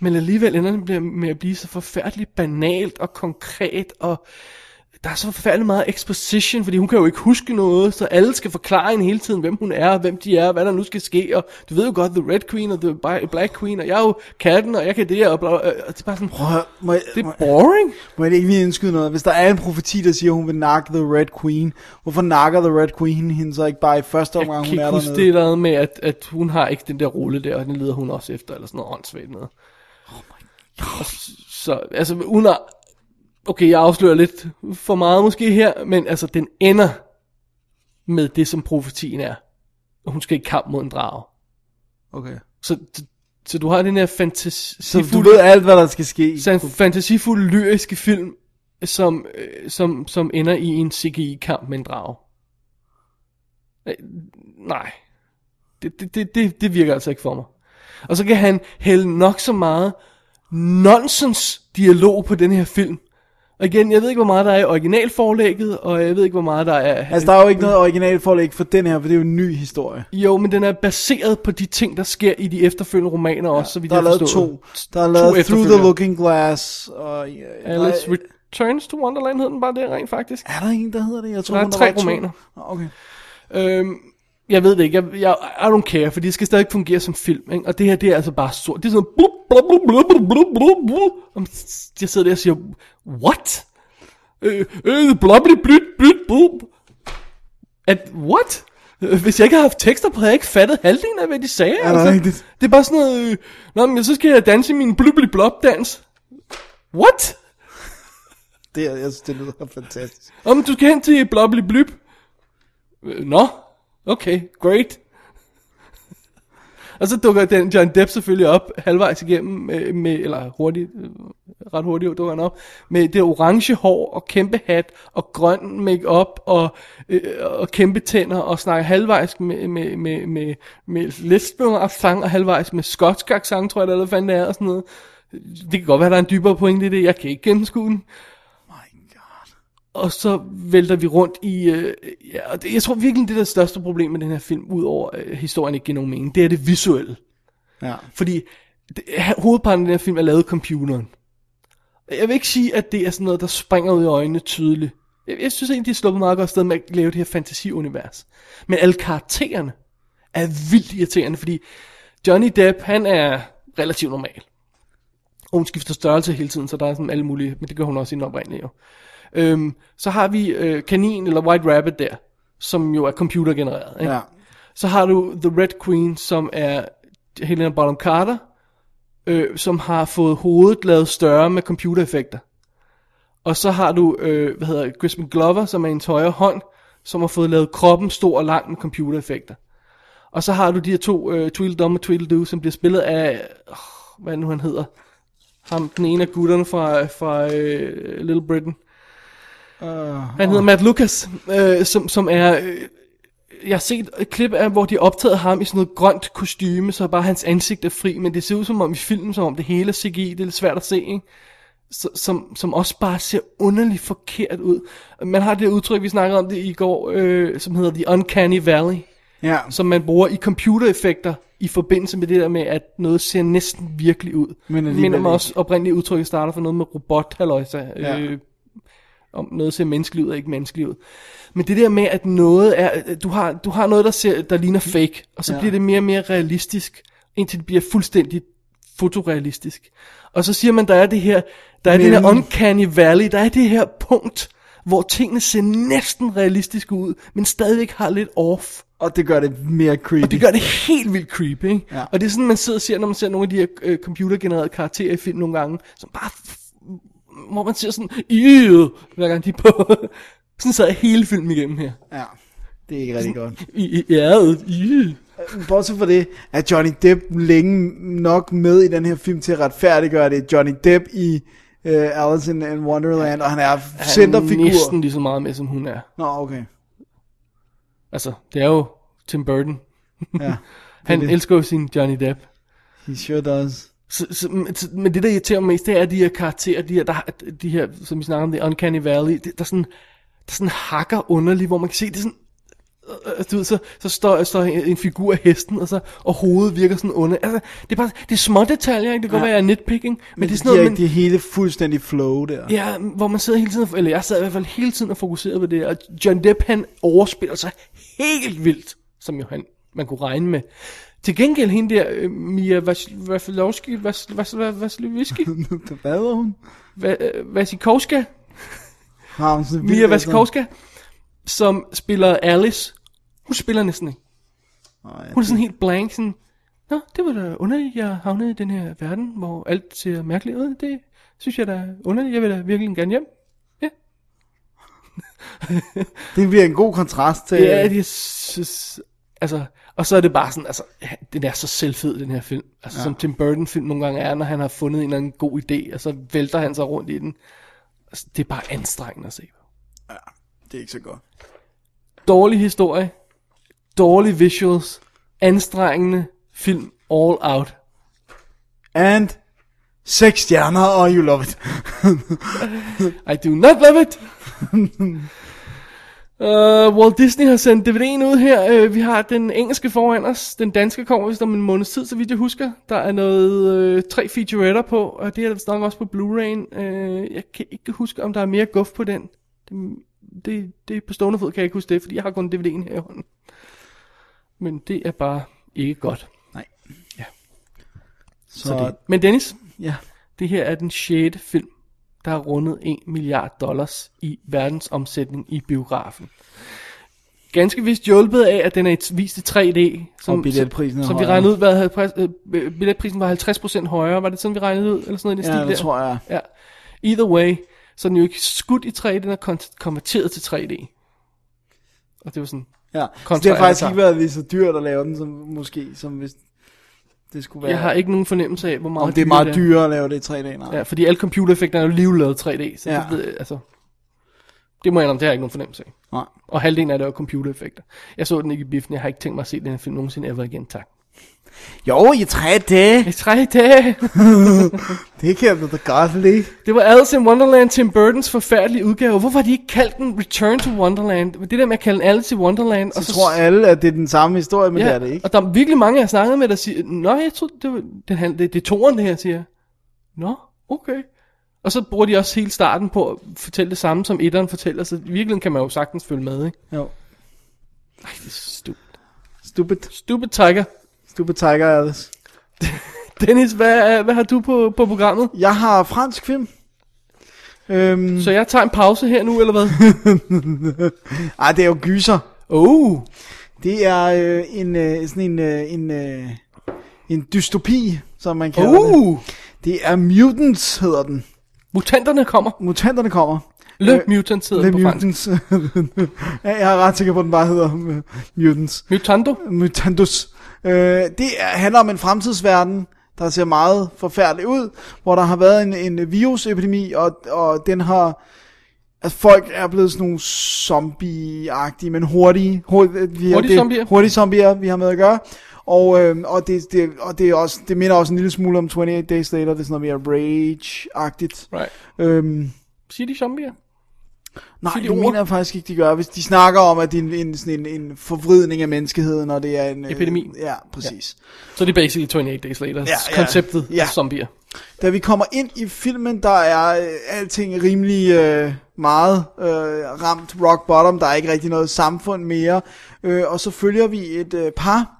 Men alligevel ender det med at blive så forfærdeligt banalt og konkret, og der er så forfærdeligt meget exposition, fordi hun kan jo ikke huske noget, så alle skal forklare hende hele tiden, hvem hun er, hvem de er, hvad der nu skal ske, og du ved jo godt, The Red Queen og The Black Queen, og jeg er jo katten, og jeg kan det, og, bla, og det er bare sådan, Prøv må jeg, det er boring. må jeg ikke lige indskyde noget? Hvis der er en profeti, der siger, at hun vil nakke The Red Queen, hvorfor nakker The Red Queen hende så ikke bare i første Jeg omgang, kan hun ikke er dernede? det der med, at, at hun har ikke den der rulle der, og den leder hun også efter, eller sådan noget åndssvagt noget. Oh my God. Så, altså, uden at, okay, jeg afslører lidt for meget måske her, men altså, den ender med det, som profetien er. Og hun skal i kamp mod en drage. Okay. Så, så, du har den her Så du fantasifulde, ved alt, hvad der skal ske. så en fantasifuld lyriske film, som, øh, som, som ender i en CGI-kamp med en drage. Øh, Nej. Det, det, det, det, det virker altså ikke for mig. Og så kan han hælde nok så meget nonsens dialog på den her film. Og igen, jeg ved ikke, hvor meget der er i originalforlægget, og jeg ved ikke, hvor meget der er... Altså, der er jo ikke noget originalforlæg for den her, for det er jo en ny historie. Jo, men den er baseret på de ting, der sker i de efterfølgende romaner også, så vidt Der er jeg lavet forstår. to. Der er lavet Through the. Looking Glass, og... Ja, Alice nej, Returns to Wonderland hed den bare det rent faktisk. er der en, der hedder det? Jeg tror, Der er tre to. romaner. Nå, Okay. Øhm, jeg ved det ikke. Jeg, jeg, I don't care, for det skal stadig fungere som film. Ikke? Og det her, det er altså bare sort. Det er sådan blub, blub, blub, blub, blub, blub, blub, jeg sidder der og siger, what? Øh, øh, blubly, blyt, blyt, blub. At, what? Øh, Hvis jeg ikke havde haft tekster på, havde jeg ikke fattet halvdelen af, hvad de sagde. Er det rigtigt? Det er bare sådan noget, øh, Nå, men så skal jeg danse i min blubly blob dans. What? Det, er- jeg synes, det lyder fantastisk. Om du skal hen til blubly blyb. Øh, Nå, okay, great. Og så dukker den John Depp selvfølgelig op halvvejs igennem, med, med eller hurtigt, øh, ret hurtigt dukker han op, med det orange hår og kæmpe hat og grøn makeup og, øh, og kæmpe tænder og snakker halvvejs med, med, med, med, med lesbian accent og halvvejs med skotsk accent, tror jeg, eller hvad fanden det er, og sådan noget. Det kan godt være, der er en dybere pointe i det, jeg kan ikke gennemskue den. Og så vælter vi rundt i... Øh, ja, og det, jeg tror virkelig, det er det største problem med den her film, udover øh, historien ikke giver nogen mening, det er det visuelle. Ja. Fordi det, hovedparten af den her film er lavet af computeren. Jeg vil ikke sige, at det er sådan noget, der springer ud i øjnene tydeligt. Jeg, jeg synes egentlig, de er sluppet meget godt sted med at lave det her fantasiunivers. Men alle karaktererne er vildt irriterende, fordi Johnny Depp, han er relativt normal. Og hun skifter størrelse hele tiden, så der er sådan alle mulige, men det gør hun også i den oprindelige jo. Øhm, så har vi øh, kanin eller White Rabbit der, som jo er computergenereret. Ikke? Ja. Så har du The Red Queen, som er Helena Bonham Carter, øh, som har fået hovedet lavet større med computereffekter. Og så har du, øh, hvad hedder Crispin Glover, som er en højre hånd, som har fået lavet kroppen stor og lang med computereffekter. Og så har du de her to, øh, Tweedledum og Tweedledoo, som bliver spillet af, øh, hvad nu han hedder, ham, den ene af gutterne fra, fra øh, Little Britain. Uh, Han hedder Matt Lucas, øh, som, som er... Øh, jeg har set et klip af, hvor de optaget ham i sådan noget grønt kostyme, så bare hans ansigt er fri, men det ser ud som om i filmen, som om det hele er CGI, det er lidt svært at se, ikke? Så, som, som også bare ser underligt forkert ud. Man har det udtryk, vi snakkede om det i går, øh, som hedder The Uncanny Valley, ja. som man bruger i computereffekter i forbindelse med det der med, at noget ser næsten virkelig ud. Men alligevel minder mig også oprindeligt udtrykket starter for noget med robot halløjsa, Ja. øh, om noget ser menneskeligt ud og ikke menneskeligt ud. Men det der med, at noget er, du har, du har noget, der, ser, der ligner fake, og så Ja. bliver det mere og mere realistisk, indtil det bliver fuldstændig fotorealistisk. Og så siger man, der er det her, der er det her Men- uncanny valley, der er det her punkt, hvor tingene ser næsten realistiske ud, men stadigvæk har lidt off. Og det gør det mere creepy. Og det gør det helt vildt creepy, ikke? Ja. Og det er sådan, man sidder og ser, når man ser nogle af de her øh, computergenererede karakterer i film nogle gange, som bare, hvor man ser sådan, øh, hver gang de er på. sådan sad jeg hele filmen igennem her. Ja, det er ikke rigtig godt. I, ja, øh. Bortset fra det, er Johnny Depp længe nok med i den her film til at retfærdiggøre det. Johnny Depp i uh, Alice in, in Wonderland, og han er Han centerfigur. er næsten lige så meget med, som hun er. Nå, okay. Altså, det er jo Tim Burton. Ja, Han det. elsker jo sin Johnny Depp. he sure does. Så, så, men- så, men det, der irriterer mig mest, det er de her karakterer, de her, der, de her som vi snakker om, det Uncanny Valley, det, der sådan, der sådan hakker underligt, hvor man kan se, det er sådan, øh, øh, du ved, så, så står, står en figur af hesten, og, så, og hovedet virker sådan under. Altså, det er bare, det er små detaljer, ikke? Det kan godt Ja. være, jeg er nitpicking, men, Men det er sådan noget, er, man, de er hele fuldstændig flow der. Ja, hvor man sidder hele tiden, eller jeg sad i hvert fald hele tiden og fokuseret på det, og John Depp han overspiller sig helt vildt, som jo han, man kunne regne med. Til gengæld hende der, øh, Mia Vas- Vasilowski, Vas- Vas- Vas- Vasilowski, Hvad var hun? Va- Vasikowska, Mia vild- Vasikowska, som spiller Alice, hun spiller næsten ikke. Hun er sådan helt blank, sådan, Nå, det var da underligt, jeg havnede i den her verden, hvor alt ser mærkeligt ud. Det synes jeg da er underligt, jeg vil da virkelig gerne hjem. Ja, Det bliver en god kontrast til... Ja, det synes, altså, og så er det bare sådan, altså, den er så selvfed, den her film. Altså, ja. som Tim Burton film nogle gange er, når han har fundet en eller anden god idé, og så vælter han sig rundt i den. Altså, det er bare anstrengende at se på. det er ikke så godt. Dårlig historie, dårlige visuals, anstrengende film all out. And seks stjerner, og you love it. I do not love it. Uh, Walt Disney har sendt DVD'en ud her. Uh, vi har den engelske foran os. Den danske kommer vist om en måneds tid, så vidt jeg husker. Der er noget uh, tre featuretter på, og det er der vist nok også på Blu-ray. Uh, jeg kan ikke huske, om der er mere guf på den. Det, det, det på stående fod, kan jeg ikke huske det, fordi jeg har kun DVD'en her i hånden. Men det er bare ikke godt. Nej. Ja. Så, Så det. Men Dennis, ja. det her er den sjette film, der har rundet 1 milliard dollars i verdensomsætning i biografen. Ganske vist hjulpet af, at den er vist i 3D. Som, Og billetprisen som, som vi regnede ud, hvad havde, pres- øh, billetprisen var 50% højere. Var det sådan, vi regnede ud? Eller sådan noget i den Ja, stil det der? tror jeg. Ja. Either way, så er den jo ikke skudt i 3D, den er kon- konverteret til 3D. Og det var sådan, Ja, så det har faktisk ikke været lige så dyrt at lave den, som måske, som hvis det skulle være. Jeg har ikke nogen fornemmelse af, hvor meget om det er meget dyrere at lave det i 3D, nej. Ja, fordi alle computereffekter er jo lige lavet 3D, så Ja. det, ved altså, det må jeg indrømme, det har jeg ikke nogen fornemmelse af. nej. Og halvdelen af det er computereffekter. Jeg så den ikke i biffen, jeg har ikke tænkt mig at se den film nogensinde ever igen, tak. Jo, i 3D. I tre dage. Det kan jeg da godt lide. Det var Alice in Wonderland, Tim Burtons forfærdelige udgave. Hvorfor har de ikke kaldt den Return to Wonderland? Det der med at kalde den Alice i Wonderland. Så tror alle, at det er den samme historie, men ja, det er det ikke. Og der er virkelig mange, jeg har snakket med, der siger, Nå, jeg troede, det, var, hand- det, det er toren, det her, siger. Nå, okay. Og så bruger de også hele starten på at fortælle det samme, som etteren fortæller, så i virkeligheden kan man jo sagtens følge med, ikke? Jo. Ej, det er stupid. Stupid. Stupid Tiger. Stupid Tiger Alice. Dennis, hvad, hvad har du på, på programmet? Jeg har fransk film. Øhm, Så jeg tager en pause her nu, eller hvad? ej, det er jo gyser. Oh, Det er øh, en, øh, sådan en, øh, en, øh, en dystopi, som man kalder det. uh, Det er Mutants, hedder den. mutanterne kommer. Mutanterne kommer. Le Øh, Mutants hedder Le på. Mutants. ja, jeg er ret sikker på, at den bare hedder Mutants. Mutando? Mutantus. Øh, det er, handler om en fremtidsverden, der ser meget forfærdelig ud, hvor der har været en, en virusepidemi, og, og den har... Altså folk er blevet sådan nogle zombie-agtige, men hurtige. Hurtige, vi har, Hurtige det, zombier. Hurtige zombier, vi har med at gøre. Og, øh, og, det, det, og det, er også, det minder også en lille smule om 28 Days Later, det er sådan noget mere rage-agtigt. Right. Øhm, Siger de zombier? Nej, de det mener jeg faktisk ikke, de gør. Hvis de snakker om, at det er en, en, sådan en, en forvridning af menneskeheden, og det er en... øh, Epidemi. Ja, præcis. Så det er basically 28 Days Later. Ja, ja. konceptet Ja. af zombier. Da vi kommer ind i filmen, der er øh, alting rimelig øh, meget øh, ramt rock bottom. Der er ikke rigtig noget samfund mere. Øh, og så følger vi et øh, par,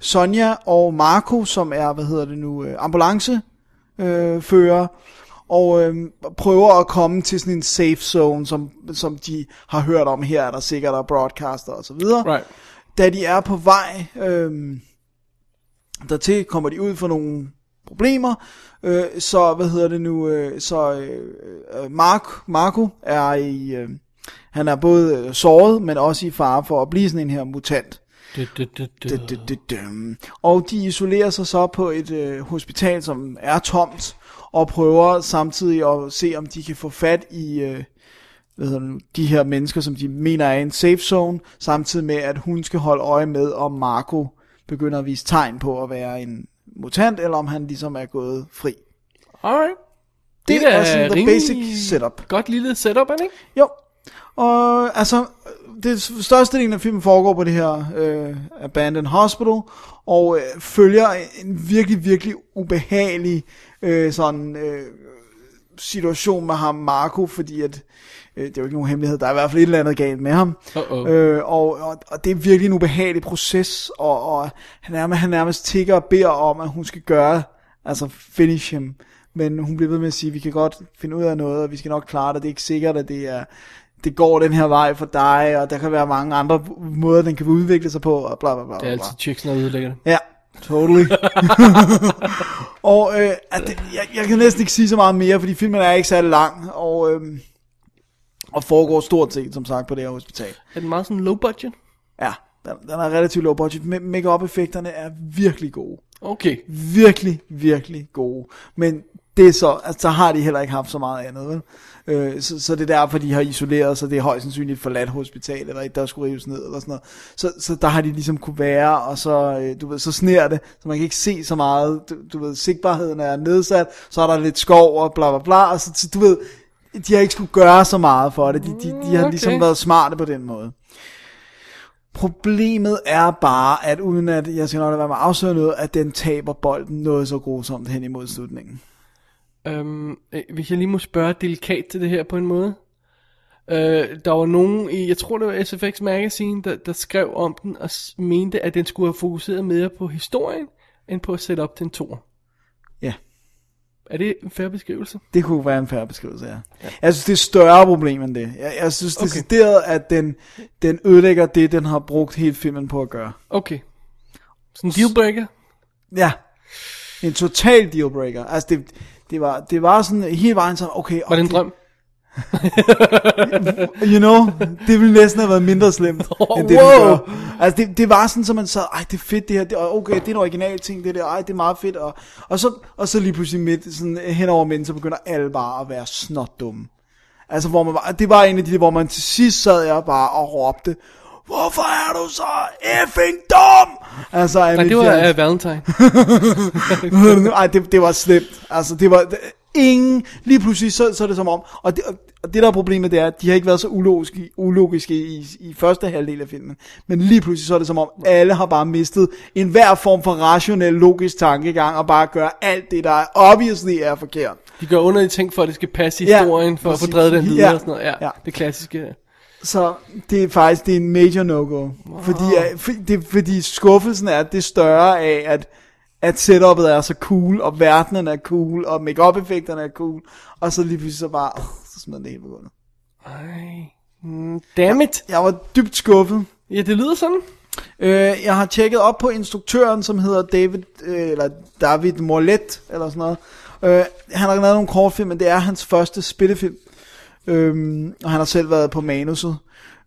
Sonja og Marco, som er, hvad hedder det nu, øh, ambulancefører. Øh, fører, og øh, prøver at komme til sådan en safe zone, som, som de har hørt om. Her er der sikkert er broadcaster og så videre. Right. Da de er på vej øh, dertil, kommer de ud for nogle problemer. Øh, så, hvad hedder det nu, øh, så øh, øh, Mark, Marco er i, øh, han er både øh, såret, men også i fare for at blive sådan en her mutant. Og de isolerer sig så på et øh, hospital, som er tomt, og prøver samtidig at se, om de kan få fat i øh, hvad hedder det nu, de her mennesker, som de mener er i en safe zone, samtidig med, at hun skal holde øje med, om Marco begynder at vise tegn på at være en mutant, eller om han ligesom er gået fri. Alright. Det, da er sådan the basic setup. Godt lille setup, er det ikke? Jo. Og altså, det største del af filmen foregår på det her øh, Abandoned Hospital, og øh, følger en virkelig, virkelig ubehagelig øh, sådan øh, situation med ham, Marco, fordi at, øh, det er jo ikke nogen hemmelighed, der er i hvert fald et eller andet galt med ham. Uh-oh. Øh, og, og, og det er virkelig en ubehagelig proces, og, og han, nærmest, han nærmest tigger og beder om, at hun skal gøre, altså finish him. Men hun bliver ved med at sige, vi kan godt finde ud af noget, og vi skal nok klare det. Det er ikke sikkert, at det er det går den her vej for dig, og der kan være mange andre måder, den kan udvikle sig på, og bla bla bla. Det er bla, bla. altid chicks, der ødelægger det. Ja, totally. og øh, at det, jeg, jeg kan næsten ikke sige så meget mere, fordi filmen er ikke særlig lang, og, øh, og foregår stort set, som sagt, på det her hospital. Er den meget sådan low budget? Ja, den, den er relativt low budget. Ma- Make-up effekterne er virkelig gode. Okay. Virkelig, virkelig gode. Men det er så, altså, så har de heller ikke haft så meget andet, vel? Øh, så, så det er derfor, de har isoleret sig. Det er højst sandsynligt forladt hospital, eller et, der skulle rives ned, eller sådan noget. Så, så der har de ligesom kunne være, og så, øh, du ved, så sner det, så man kan ikke se så meget. Du, du ved, sigtbarheden er nedsat, så er der lidt skov, og bla bla bla, og så, så du ved, de har ikke skulle gøre så meget for det. De, de, de har Okay. ligesom været smarte på den måde. Problemet er bare, at uden at jeg skal nok lade være med at afsløre noget, at den taber bolden noget så grusomt hen imod slutningen. Øhm, øh, hvis jeg lige må spørge delikat til det her på en måde. Øh, der var nogen i, jeg tror det var SFX Magazine, der, der skrev om den og mente, at den skulle have fokuseret mere på historien, end på at sætte op til en tor. Ja, Er det en færre beskrivelse? det kunne være en færre beskrivelse, ja. Jeg synes, det er et større problem end det. Jeg, jeg synes Okay. decideret, at den, den ødelægger det, den har brugt hele filmen på at gøre. Okay. Sådan en dealbreaker? Ja, en total dealbreaker. Altså, det, det, var, det var sådan hele vejen sådan, okay... Var det en drøm? you know, det ville næsten have været mindre slemt, Oh, end det, wow. gør. Altså, det, det var sådan, så man sad, ej, det er fedt det her, det, okay, det er en original ting, det der, ej, det er meget fedt, og, og, så, og så lige pludselig midt, sådan hen over midten, så begynder alle bare at være snot dumme. Altså, hvor man var, det var en af de, hvor man til sidst sad jeg bare og råbte, hvorfor er du så effing dum? Altså, Nej, det var uh, Valentine. Ej, det, det var slemt. Altså, det var... Det, ingen... Lige pludselig, så, så er det som om... Og det, og det, der er problemet, det er, at de har ikke været så ulogiske, ulogiske i, i første halvdel af filmen. Men lige pludselig, så er det som om, alle har bare mistet enhver form for rationel, logisk tankegang, og bare gør alt det, der obviously er forkert. De gør underlige ting for, at det skal passe i Ja, historien, for at få drevet den videre Ja, og sådan noget. Ja, ja. det klassiske. Så det er faktisk det er en major no-go. Wow. Fordi, det, fordi skuffelsen er det større af, at, at setupet er så cool, og verdenen er cool, og make effekterne er cool, og så lige pludselig så bare, oh, så smed det hele på gulvet. Ej. Mm, damn it. Jeg var dybt skuffet. Ja, det lyder sådan. Øh, jeg har tjekket op på instruktøren, som hedder David, øh, eller David Morlet, eller sådan noget. Øh, han har lavet nogle kortfilm, men det er hans første spillefilm. Øhm, og han har selv været på manuset.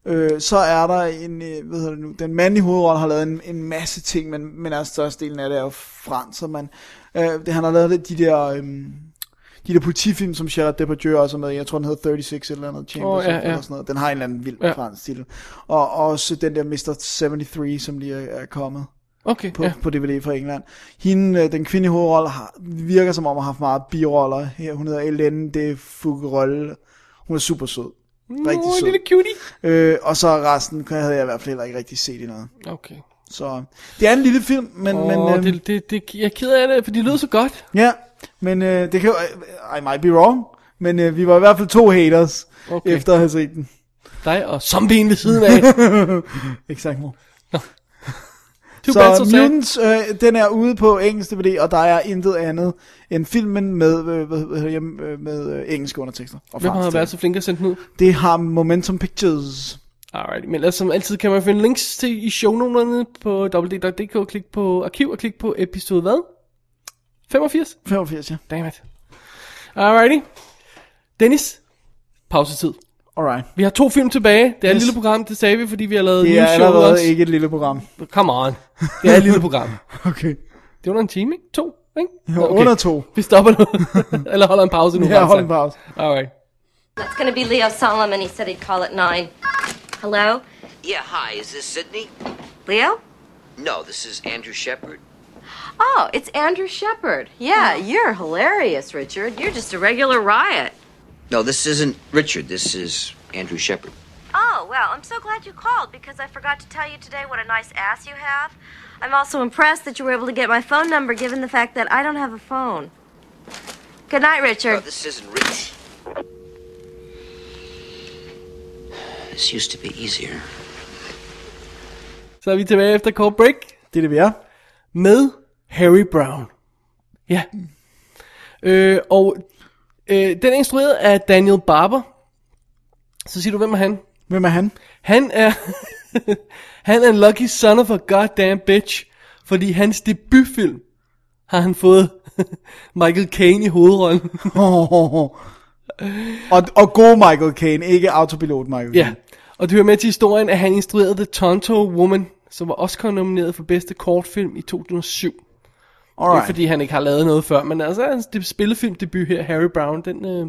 Øh, så er der en, øh, hvad hedder det nu, den mand i hovedrollen har lavet en, en masse ting, men, men altså størstedelen af det er jo fransk, så man, øh, det, han har lavet de der, øhm, de der politifilm, som Gerard Depardieu også er med i. Jeg tror, den hedder 36 eller andet, Chambers Åh, ja, ja. eller sådan noget. Den har en eller anden vild Ja. fransk titel. Og også den der Mr. 73, som lige er, er kommet Okay, på, ja. på DVD fra England. Hende, øh, den kvindelige hovedrolle, har, virker som om at have haft meget biroller her. Hun hedder Hélène de Foucault. Hun er super sød. Rigtig Åh, sød. lille cutie. Øh, og så resten kan- havde jeg i hvert fald heller ikke rigtig set i noget. Okay. Så det er en lille film, men, Åh, men øh, det, det, det, jeg er ked af det, for de lyder så godt. ja, men øh, det kan jo, I might be wrong, men øh, vi var i hvert fald to haters Okay. efter at have set den. Dig og zombien ved siden af. Exakt. Too bad, Så so sad. Mutants, øh, den er ude på engelsk DVD, og der er intet andet end filmen med, øh, det, øh, med øh, engelske undertekster. Og Hvem har været så flink at sende den ud? Det har Momentum Pictures. Alright, men ellers som altid kan man finde links til i shownoterne på www.dk. Klik på arkiv og klik på episode hvad? 85? 85, ja. Damn it. Alrighty. Dennis, pausetid. Alright. Vi har to film tilbage. Det er et Yes. lille program, det sagde vi, fordi vi har lavet Det er news show allerede også. ikke et lille program. Come on. Det er et lille program. Okay. Det er under en time, ikke? To, ikke? Jo, under to. Vi stopper nu. Eller holder en pause nu. Ja, hold en pause. Alright. Going to be Leo Solomon. He said he'd call at nine. Hello? Yeah, hi, is this Sydney? Leo? No, this is Andrew Shepard. Oh, it's Andrew Shepard. Yeah, you're hilarious, Richard. You're just a regular riot. No, this isn't Richard, this is Andrew Shepard. Oh, well, I'm so glad you called because I forgot to tell you today what a nice ass you have. I'm also impressed that you were able to get my phone number given the fact that I don't have a phone. Good night, No, Richard. this isn't Rich. This used to be easier. Så er vi tilbage efter kort break Det er det, vi er. med Harry Brown. Ja. Øh, og øh, den er instrueret af Daniel Barber. Så siger du, hvem er han? Hvem er han? Han er, han er en lucky son of a goddamn bitch, fordi hans debutfilm har han fået Michael Caine i hovedrollen. og, og god Michael Caine, ikke autopilot Michael ja, Caine. og det hører med til historien, at han instruerede The Tonto Woman, som var Oscar nomineret for bedste kortfilm i 2007. Det er Alright. fordi, han ikke har lavet noget før, men altså hans de- spillefilmdebut her, Harry Brown, den, øh,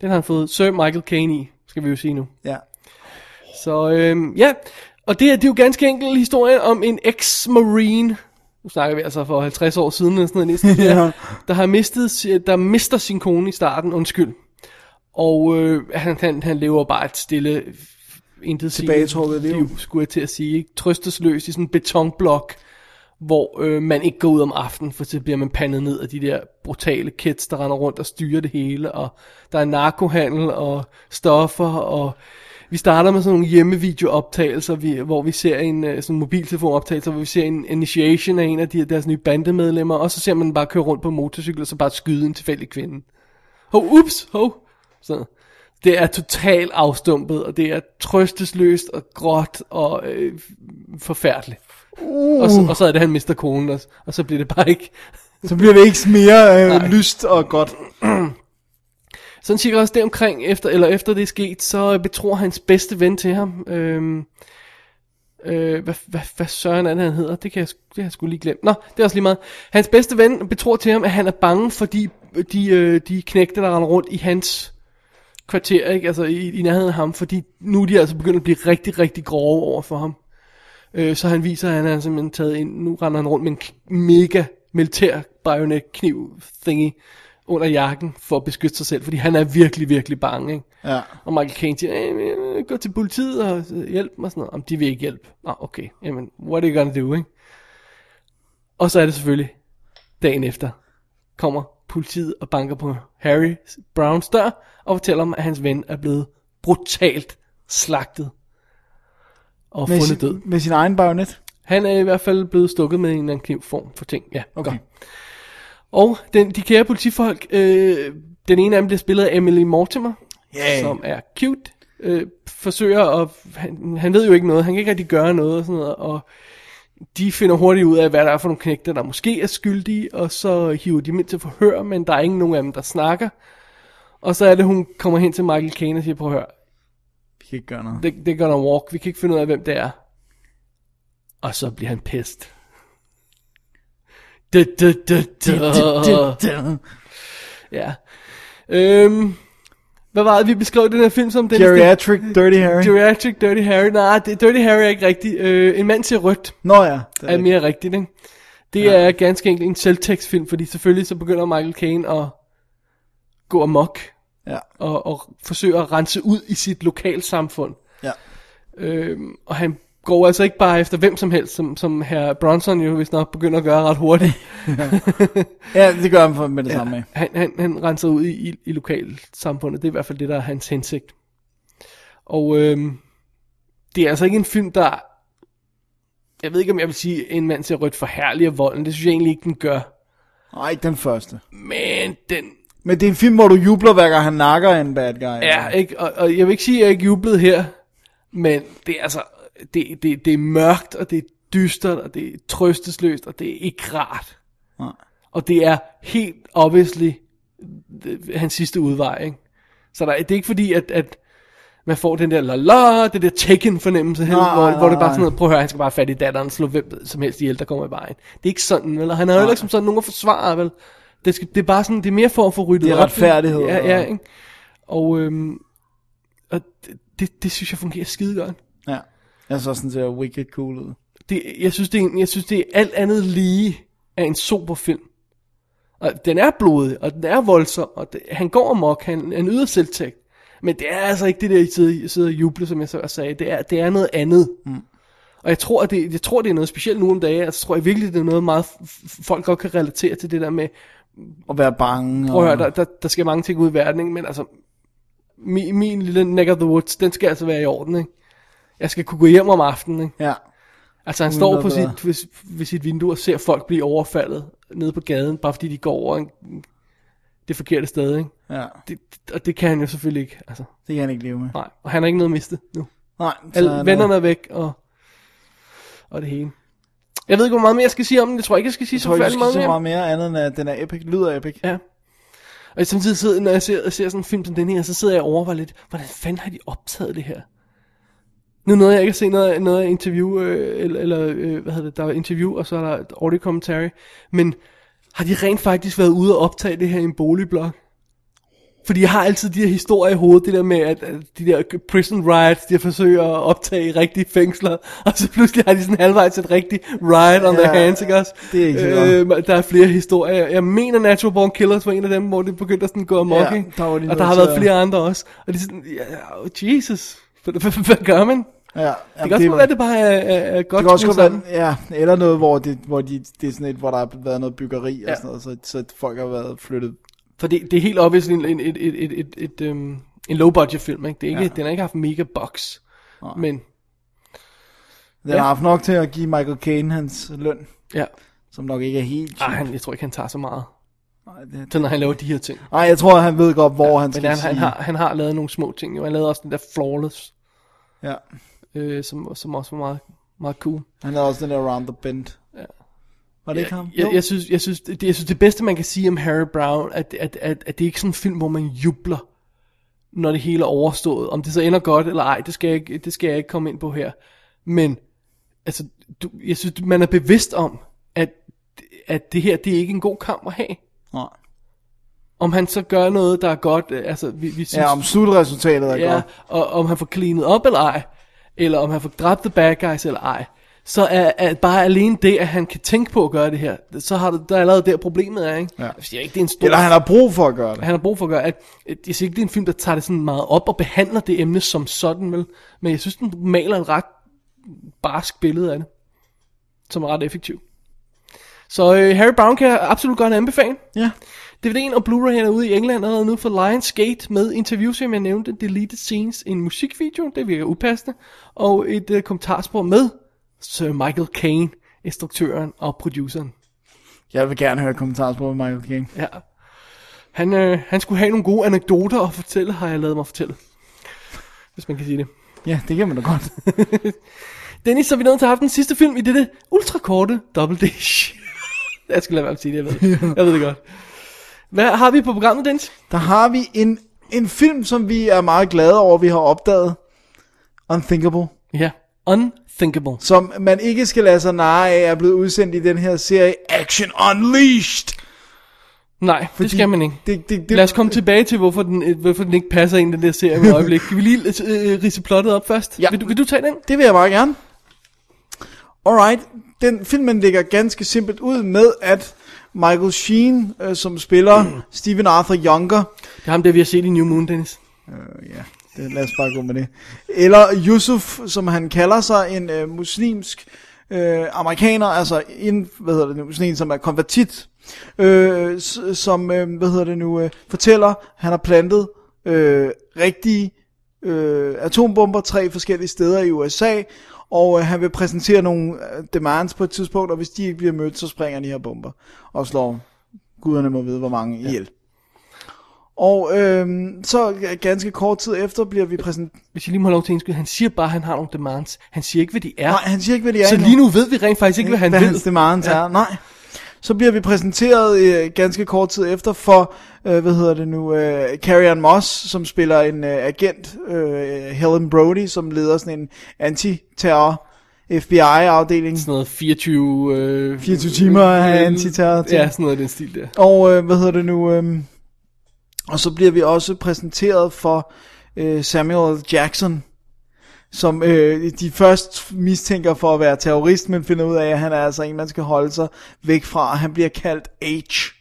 den har han fået Sir Michael Caine i, skal vi jo sige nu. Ja. Så øh, ja, og det, er- det er jo ganske enkelt historien om en ex-marine, nu snakker vi altså for 50 år siden, eller sådan noget, næsten, Ja. der, der har mistet, der mister sin kone i starten, undskyld. Og øh, han, han, han lever bare et stille, intet Tilbagetrukket liv. skulle jeg til at sige, ikke? trøstesløs i sådan en betonblok, hvor øh, man ikke går ud om aftenen, for så bliver man pandet ned af de der brutale kids, der render rundt og styrer det hele, og der er narkohandel og stoffer, og vi starter med sådan nogle hjemmevideooptagelser, vi, hvor vi ser en øh, sådan mobiltelefonoptagelse, hvor vi ser en initiation af en af de, deres nye bandemedlemmer, og så ser man bare køre rundt på motorcykel, og så bare skyde en tilfældig kvinde. Hov, ups, hov. Så det er totalt afstumpet, og det er trøstesløst og gråt og øh, forfærdeligt. Uh. Og, så, og så er det, han mister konen, og, og så bliver det bare ikke... Så bliver det ikke mere øh, lyst og godt. Sådan cirka også deromkring, efter, eller efter det er sket, så betror hans bedste ven til ham. Øhm, øh, hvad, hvad, hvad søren er det, han hedder? Det kan jeg, det har jeg sgu lige glemt. Nå, det er også lige meget. Hans bedste ven betror til ham, at han er bange for de, de, øh, de knægte, der render rundt i hans kvarter, ikke? Altså i, i nærheden af ham, fordi nu er de altså begyndt at blive rigtig, rigtig grove over for ham. Øh, så han viser, at han er simpelthen taget ind, nu render han rundt med en mega militær bajonet kniv thingy under jakken for at beskytte sig selv, fordi han er virkelig, virkelig bange, ikke? Ja. Og Michael Caine siger, hey, gå til politiet og hjælp mig sådan noget. Om de vil ikke hjælpe. Nå, okay. Jamen, what are you gonna do, ikke? Og så er det selvfølgelig dagen efter kommer politiet og banker på Harry Browns dør og fortæller ham, at hans ven er blevet brutalt slagtet og Med, fundet død. sin, med sin egen bajonet. Han er i hvert fald blevet stukket med en eller anden knivform for ting. Ja, Okay. godt. Og den, de kære politifolk, øh, den ene af dem bliver spillet af Emily Mortimer, Yeah. som er cute, øh, forsøger at, han, han ved jo ikke noget, han kan ikke rigtig gøre noget og sådan noget, og de finder hurtigt ud af, hvad der er for nogle knægter, der måske er skyldige, og så hiver de dem ind til forhør, men der er ingen nogen af dem, der snakker. Og så er det, hun kommer hen til Michael Caine og siger, prøv at høre, Vi kan ikke gøre noget. det, det er gonna walk, vi kan ikke finde ud af, hvem det er. Og så bliver han pissed. Da, da, da, da. Ja. Øhm, hvad var det, vi beskrev den her film som? Den Geriatric Dirty Harry. Geriatric Dirty Harry. Nej, det, Dirty Harry er ikke rigtigt. Øh, en mand til rødt Nå ja. Det er, er mere rigtigt, ikke? Det ja. er ganske enkelt en selvtekstfilm, fordi selvfølgelig så begynder Michael Caine at gå amok Ja. og, og forsøge at rense ud i sit lokalsamfund. Ja. Øhm, og han går altså ikke bare efter hvem som helst, som, som herr Bronson jo vist nok begynder at gøre ret hurtigt. ja, det gør han for med det ja. samme. Han, han, han renser ud i, i, i lokalsamfundet. Det er i hvert fald det, der er hans hensigt. Og øhm, det er altså ikke en film, der... Jeg ved ikke, om jeg vil sige, en mand ser rødt forhærliger volden. Det synes jeg egentlig ikke, den gør. Nej, den første. Men den Men det er en film, hvor du jubler, hver gang han nakker en bad guy. er ikke... Og, og jeg vil ikke sige, at jeg ikke jublede her. Men det er altså... Det, det, det er mørkt, og det er dystert, og det er trøstesløst, og det er ikke rart. Nej. Og det er helt obviously øh, hans sidste udvej, ikke? Så der, det er ikke fordi, at, at man får den der la la, det der taken fornemmelse, Nej, hvor, nej, hvor det bare nej. sådan noget, prøv at høre, han skal bare fat i datteren, slå hvem som helst ihjel, der kommer i vejen. Det er ikke sådan? Og han har jo ikke som sådan nogen at forsvare, vel? Det, skal, det er bare sådan, det er mere for at få ryddet Det er op, retfærdighed? Ja, ja, og- ikke? Og, øhm, og det, det, det, synes jeg fungerer skide godt. Ja. Jeg så sådan ser wicked cool ud. det, jeg, synes, det er, en- jeg synes, det er alt andet lige af en super film. Og den er blodig, og den er voldsom, og det, han går amok, han, han yder selvtægt. Men det er altså ikke det der, I sidder, sidder og jubler, som jeg så sagde. Det er, det er noget andet. Mm. Og jeg tror, at det, jeg tror, det er noget specielt nu om dagen. Altså, tror jeg virkelig, det er noget meget, folk godt kan relatere til det der med, Og være bange. prøv at høre, der, der, der skal mange ting ud i verden, ikke? men altså, min, min lille neck of the woods, den skal altså være i orden, ikke? Jeg skal kunne gå hjem om aftenen, ikke? Ja. Altså han Uden står på sit, ved, ved sit vindue og ser folk blive overfaldet nede på gaden, bare fordi de går over en, det forkerte sted, ikke? Ja. Det, og det kan han jo selvfølgelig ikke, altså. Det kan han ikke leve med. Nej, og han har ikke noget at miste nu. Nej. så Alle vennerne er væk, og, og det hele. Jeg ved ikke, hvor meget mere jeg skal sige om den. Jeg tror ikke, jeg skal sige Jeg så færdig meget mere. meget mere andet end, at den er epic. Lyder epic. Ja. Og jeg samtidig sidder, når jeg ser, ser sådan en film som den her, så sidder jeg og overvejer lidt, hvordan fanden har de optaget det her? Nu nåede jeg ikke at se noget, noget af interview, øh, eller, eller øh, hvad hedder det, der er interview, og så er der et audio commentary, men har de rent faktisk været ude og optage det her i en boligblok? Fordi jeg har altid de her historier i hovedet, det der med, at, at de der prison riots, de forsøger at optage i rigtige fængsler, og så pludselig har de sådan halvvejs et rigtigt riot on Ja, their hands, ikke også? det er ikke så øh, Der er flere historier. Jeg mener Natural Born Killers var en af dem, hvor det begyndte at sådan gå amok, Ja, der var de Og der har været flere andre også. Og det er sådan, ja, Jesus, hvad, gør man? Ja. Det kan også være, at det bare er, er, er godt det kan også sammen. være, ja, eller noget, hvor, det, hvor de, det er sådan et, hvor der har været noget byggeri og Ja. sådan noget, så, så folk har været flyttet. For det, det er helt obviously en, en, et, et, et, et, et, um, en low budget film, ikke? Det er ikke, Ja. Den har ikke haft mega box. Men, Den Ja. har haft nok til at give Michael Caine hans løn, ja. som nok ikke er helt... Ej, han, jeg tror ikke, han tager så meget. Nej, det, Så når han laver de her ting. Nej, jeg tror, han ved godt, hvor han Men skal han, sige. han, har, han har lavet nogle små ting. Jo. Han lavede også den der Flawless, Ja, øh, som, som også var meget, meget cool. han havde også den der Round the Bend. Ja. Var det ikke ham? Jeg, Jo. jeg, synes, jeg, synes, det, jeg synes, det bedste, man kan sige om Harry Brown, at, at, at, at det er ikke sådan en film, hvor man jubler når det hele er overstået. Om det så ender godt eller ej, det skal jeg ikke, det skal jeg ikke komme ind på her. Men, altså, du, jeg synes, man er bevidst om, at, at det her, det er ikke en god kamp at have. Nej. Om han så gør noget, der er godt, øh, altså, vi, vi synes, Ja, om slutresultatet er ja, godt. og om han får cleanet op eller ej, eller om han får dræbt the bad guys eller ej, så er, er bare alene det, at han kan tænke på at gøre det her, så har du, der er allerede der problemet er, ikke? Ja. Jeg siger ikke, det er en stor... Eller han har brug for at gøre det. han har brug for at gøre, at jeg siger ikke, det er en film, der tager det sådan meget op og behandler det emne som sådan, vel? Men jeg synes, den maler et ret barsk billede af det, som er ret effektiv. Så øh, Harry Brown kan jeg absolut godt anbefale. Ja. DVD'en og Blu-ray er ude i England allerede nu for Lionsgate med interviews, som jeg nævnte, deleted scenes, en musikvideo, det virker upassende, og et uh, kommentarspor med Sir Michael Caine, instruktøren og produceren. Jeg vil gerne høre kommentarspor med Michael King. Ja. Han, øh, han skulle have nogle gode anekdoter at fortælle, har jeg lavet mig fortælle. Hvis man kan sige det. Ja, det kan man da godt. Dennis, så er vi nået til at have den sidste film i dette ultrakorte Double Dish. jeg skal lade være med at sige det, jeg ved. jeg ved det godt. Hvad har vi på programmet, Dennis? Der har vi en, en film, som vi er meget glade over, vi har opdaget. Unthinkable. Ja, Unthinkable. Som man ikke skal lade sig narre af, er blevet udsendt i den her serie Action Unleashed. Nej, Fordi det skal man ikke. Det, det, det, Lad os komme tilbage til, hvorfor den, øh, hvorfor den ikke passer ind i den der serie med øjeblik. Kan vi lige øh, rise plottet op først? Ja. Vil, du, vil du tage den? Det vil jeg meget gerne. Alright, den filmen ligger ganske simpelt ud med, at Michael Sheen, øh, som spiller Stephen Arthur Younger, Det er ham, der vi har set i New Moon, Dennis. ja, det, lad os bare gå med det. Eller Yusuf, som han kalder sig, en øh, muslimsk øh, amerikaner, altså en, hvad hedder det nu, sådan en, som er konvertit, øh, som, øh, hvad hedder det nu, øh, fortæller, han har plantet øh, rigtige øh, atombomber tre forskellige steder i USA, og øh, han vil præsentere nogle øh, demands på et tidspunkt, og hvis de ikke bliver mødt, så springer de her bomber og slår guderne må vide, hvor mange ihjel. Og øh, så ganske kort tid efter bliver vi præsenteret... Hvis jeg lige må have lov til at indskyde, han siger bare, at han har nogle demands. Han siger ikke, hvad de er. Nej, han siger ikke, hvad de er så lige nu ved vi rent faktisk ikke, hvad han hvad ved. hans demands er. Nej. Så bliver vi præsenteret øh, ganske kort tid efter for, øh, hvad hedder det nu, øh, Carrie Ann Moss, som spiller en øh, agent, øh, Helen Brody, som leder sådan en anti-terror FBI-afdeling. Sådan noget 24... Øh, 24 timer af antiterror ting. Ja, sådan noget af den stil der. Og øh, hvad hedder det nu? Øh, og så bliver vi også præsenteret for øh, Samuel Jackson, som øh, de først mistænker for at være terrorist, men finder ud af, at han er altså en, man skal holde sig væk fra. Han bliver kaldt H.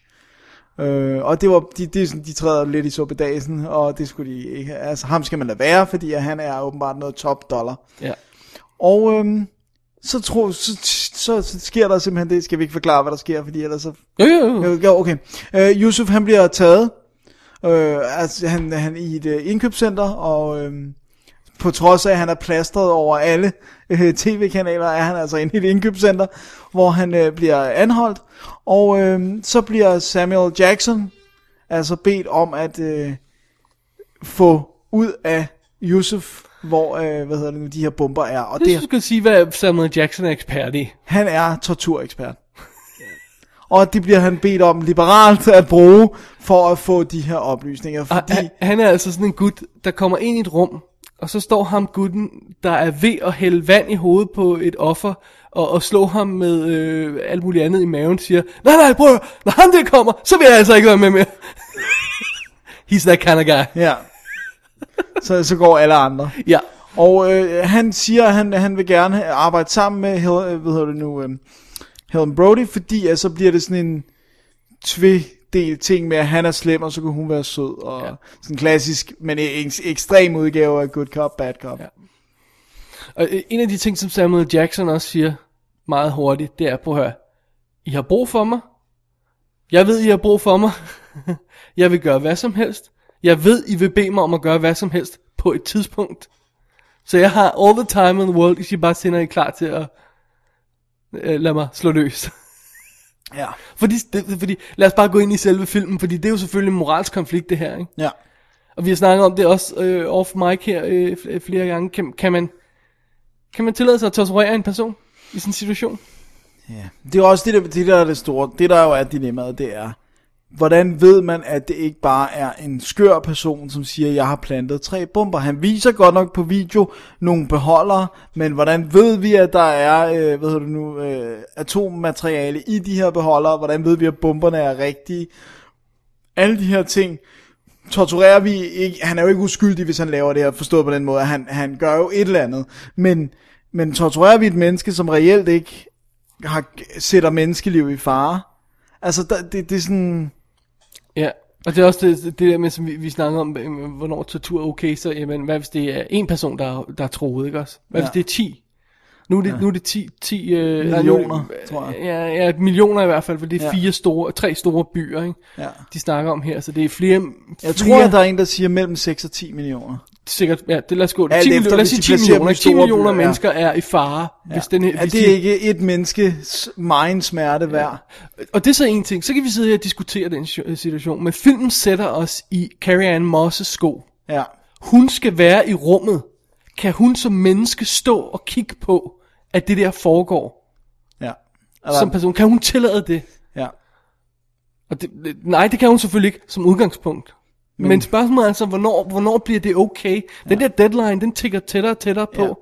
Øh, og det var de, er sådan, de træder lidt i suppedasen, og det skulle de ikke. Altså ham skal man lade være, fordi han er åbenbart noget top dollar. Ja. Og øhm, så, tror, så, så, så sker der simpelthen det, skal vi ikke forklare, hvad der sker, fordi ellers så jo. Jo, jo, okay. Øh, Yusuf, han bliver taget. Øh, altså, han, han er i et øh, indkøbscenter, og øh, på trods af, at han er plastret over alle øh, tv-kanaler, er han altså inde i et indkøbscenter, hvor han øh, bliver anholdt. Og øh, så bliver Samuel Jackson altså bedt om at øh, få ud af Yusuf, hvor øh, hvad hedder det nu, de her bomber er. Og Det det, skal sige, hvad Samuel Jackson er ekspert i. han er torturekspert. Og det bliver han bedt om liberalt at bruge for at få de her oplysninger. Og Fordi, han, han er altså sådan en gut, der kommer ind i et rum, og så står ham gutten, der er ved at hælde vand i hovedet på et offer, og, og slå ham med øh, alt muligt andet i maven, siger, nej, nej, høre, når han det kommer, så vil jeg altså ikke være med mere. He's that kind of guy. ja. Så, så går alle andre. Ja. Og øh, han siger, at han, han vil gerne arbejde sammen med øh, hvad hedder det nu, øh, Helen Brody, fordi at så bliver det sådan en tvedel ting med, at han er slem, og så kan hun være sød. Og Ja. sådan en klassisk, men en ekstrem udgave af Good Cop, Bad Cop. Ja. Og øh, en af de ting, som Samuel Jackson også siger meget hurtigt, det er, på at høre, I har brug for mig. Jeg ved, I har brug for mig. jeg vil gøre hvad som helst. Jeg ved, I vil bede mig om at gøre hvad som helst på et tidspunkt. Så jeg har all the time in the world, hvis I bare sender I klar til at øh, lade mig slå løs. Ja. fordi, det, fordi, lad os bare gå ind i selve filmen, fordi det er jo selvfølgelig en moralsk konflikt, det her, ikke? ja. Og vi har snakket om det også øh, off mic her øh, fl- flere gange. Kan, kan, man, kan man tillade sig at torturere en person i sådan en situation? Ja, det er også det der, det der er det store, det der jo er dilemmaet, det er, hvordan ved man, at det ikke bare er en skør person, som siger, jeg har plantet tre bomber? Han viser godt nok på video nogle beholdere, men hvordan ved vi, at der er øh, hvad hedder det nu, øh, atommateriale i de her beholdere? Hvordan ved vi, at bomberne er rigtige? Alle de her ting torturerer vi ikke. Han er jo ikke uskyldig, hvis han laver det her, forstået på den måde. Han, han gør jo et eller andet. Men, men torturerer vi et menneske, som reelt ikke har, sætter menneskeliv i fare? Altså, der, det, det er sådan... Ja, og det er også det, det der med, som vi, vi snakker om, øh, hvornår tortur er okay, så jamen, hvad hvis det er en person, der, er- der er troet, ikke også? Hvad Ja. hvis det er 10? Nu er det, ja. nu er det 10, 10 øh, Millioner, tror jeg. Ja, ja, millioner i hvert fald, for det er Ja. fire store, tre store byer, ikke? Ja. De snakker om her, så det er flere... Jeg flere, tror, at der er en, der siger mellem 6 og 10 millioner. Sikkert, ja, det lad os gå. Alt 10 efter, millioner, lad os sige de 10 placerer dem millioner. i 10 store millioner byer, ja. mennesker er i fare, ja. hvis den her... Er det de- ikke et menneskes megen smerte værd? Og det er så en ting. Så kan vi sidde her og diskutere den si- situation. Men filmen sætter os i Carrie Ann Moss' sko. Ja. Hun skal være i rummet. Kan hun som menneske stå og kigge på, at det der foregår Ja. som person? Kan hun tillade det? ja. Og det, det- nej, det kan hun selvfølgelig ikke som udgangspunkt. Men, Men spørgsmålet er altså, hvornår, hvornår bliver det okay? Den der deadline, den tigger tættere og tættere på. Ja.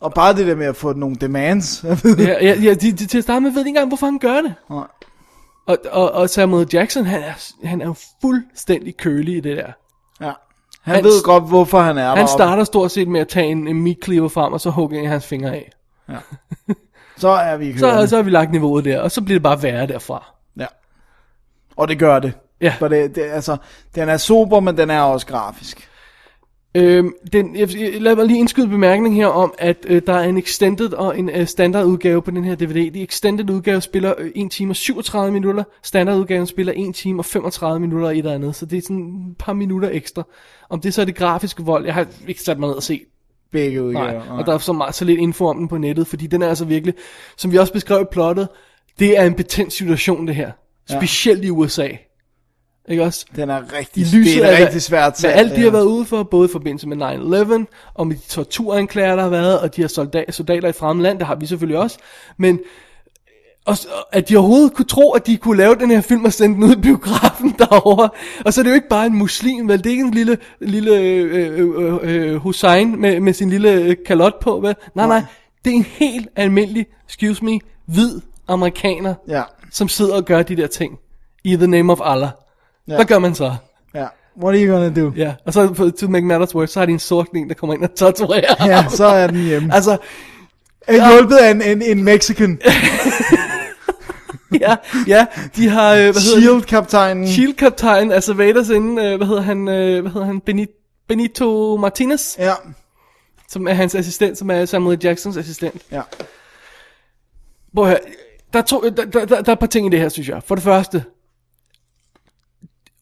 Og bare det der med at få nogle demands. Ja, ja, ja de, de, til at starte med ved ikke engang, hvorfor han gør det. Nej. Og, og, og Samuel Jackson, han er, han er jo fuldstændig kølig i det der. Ja. Han, Han- ved godt, hvorfor han er Han deroppe. starter stort set med at tage en, en meat cleaver frem, og så hugge en af hans fingre af. Så er vi Så, så har vi lagt niveauet der, og så bliver det bare værre derfra. Ja. Og det gør det. Ja. For det, det, altså, den er super, men den er også grafisk. Øhm, den, jeg, lad mig lige indskyde bemærkning her om, at øh, der er en extended og en øh, standard udgave på den her DVD. De extended udgave spiller øh, 1 time og 37 minutter, standard udgaven spiller 1 time og 35 minutter og et eller andet, så det er sådan et par minutter ekstra. Om det så er det grafiske vold, jeg har ikke sat mig ned og set Begge udgaver. Nej, og der er så, meget, så lidt info om den på nettet, fordi den er altså virkelig, som vi også beskrev i plottet, det er en betændt situation det her. Specielt i USA. Ikke også? Den er rigtig, I lyset det er af, rigtig svært salg, alt de det har her. været ude for, både i forbindelse med 9-11, og med de torturanklager, der har været, og de her soldater, soldater i fremmede land, det har vi selvfølgelig også. Men og, at de overhovedet kunne tro, at de kunne lave den her film og sende den ud i biografen derovre. Og så er det jo ikke bare en muslim, vel? Det er ikke en lille, lille øh, øh, øh, Hussein med, med sin lille øh, kalot på, vel? Nej, nej. Det er en helt almindelig, excuse me, hvid amerikaner, Ja, som sidder og gør de der ting. I the name of Allah. Ja. Hvad gør man så? ja. What are you gonna do? Ja, og så for- to make matters worse, så har de en sort en, der kommer ind og torturerer. Ja, så er den hjemme. Altså, Er hjulpet af en, en, en Mexican. ja, ja, de har, øh, hvad? Shield-kaptajnen. Shield-kaptajn, altså Vaders inden, øh, hvad hedder han, øh, hvad hedder han, Benito, Benito Martinez, Ja, som er hans assistent, som er Samuel Jacksons assistent. ja. Prøv at høre, der er, to, der, der, der, der er et par ting i det her, synes jeg. For det første,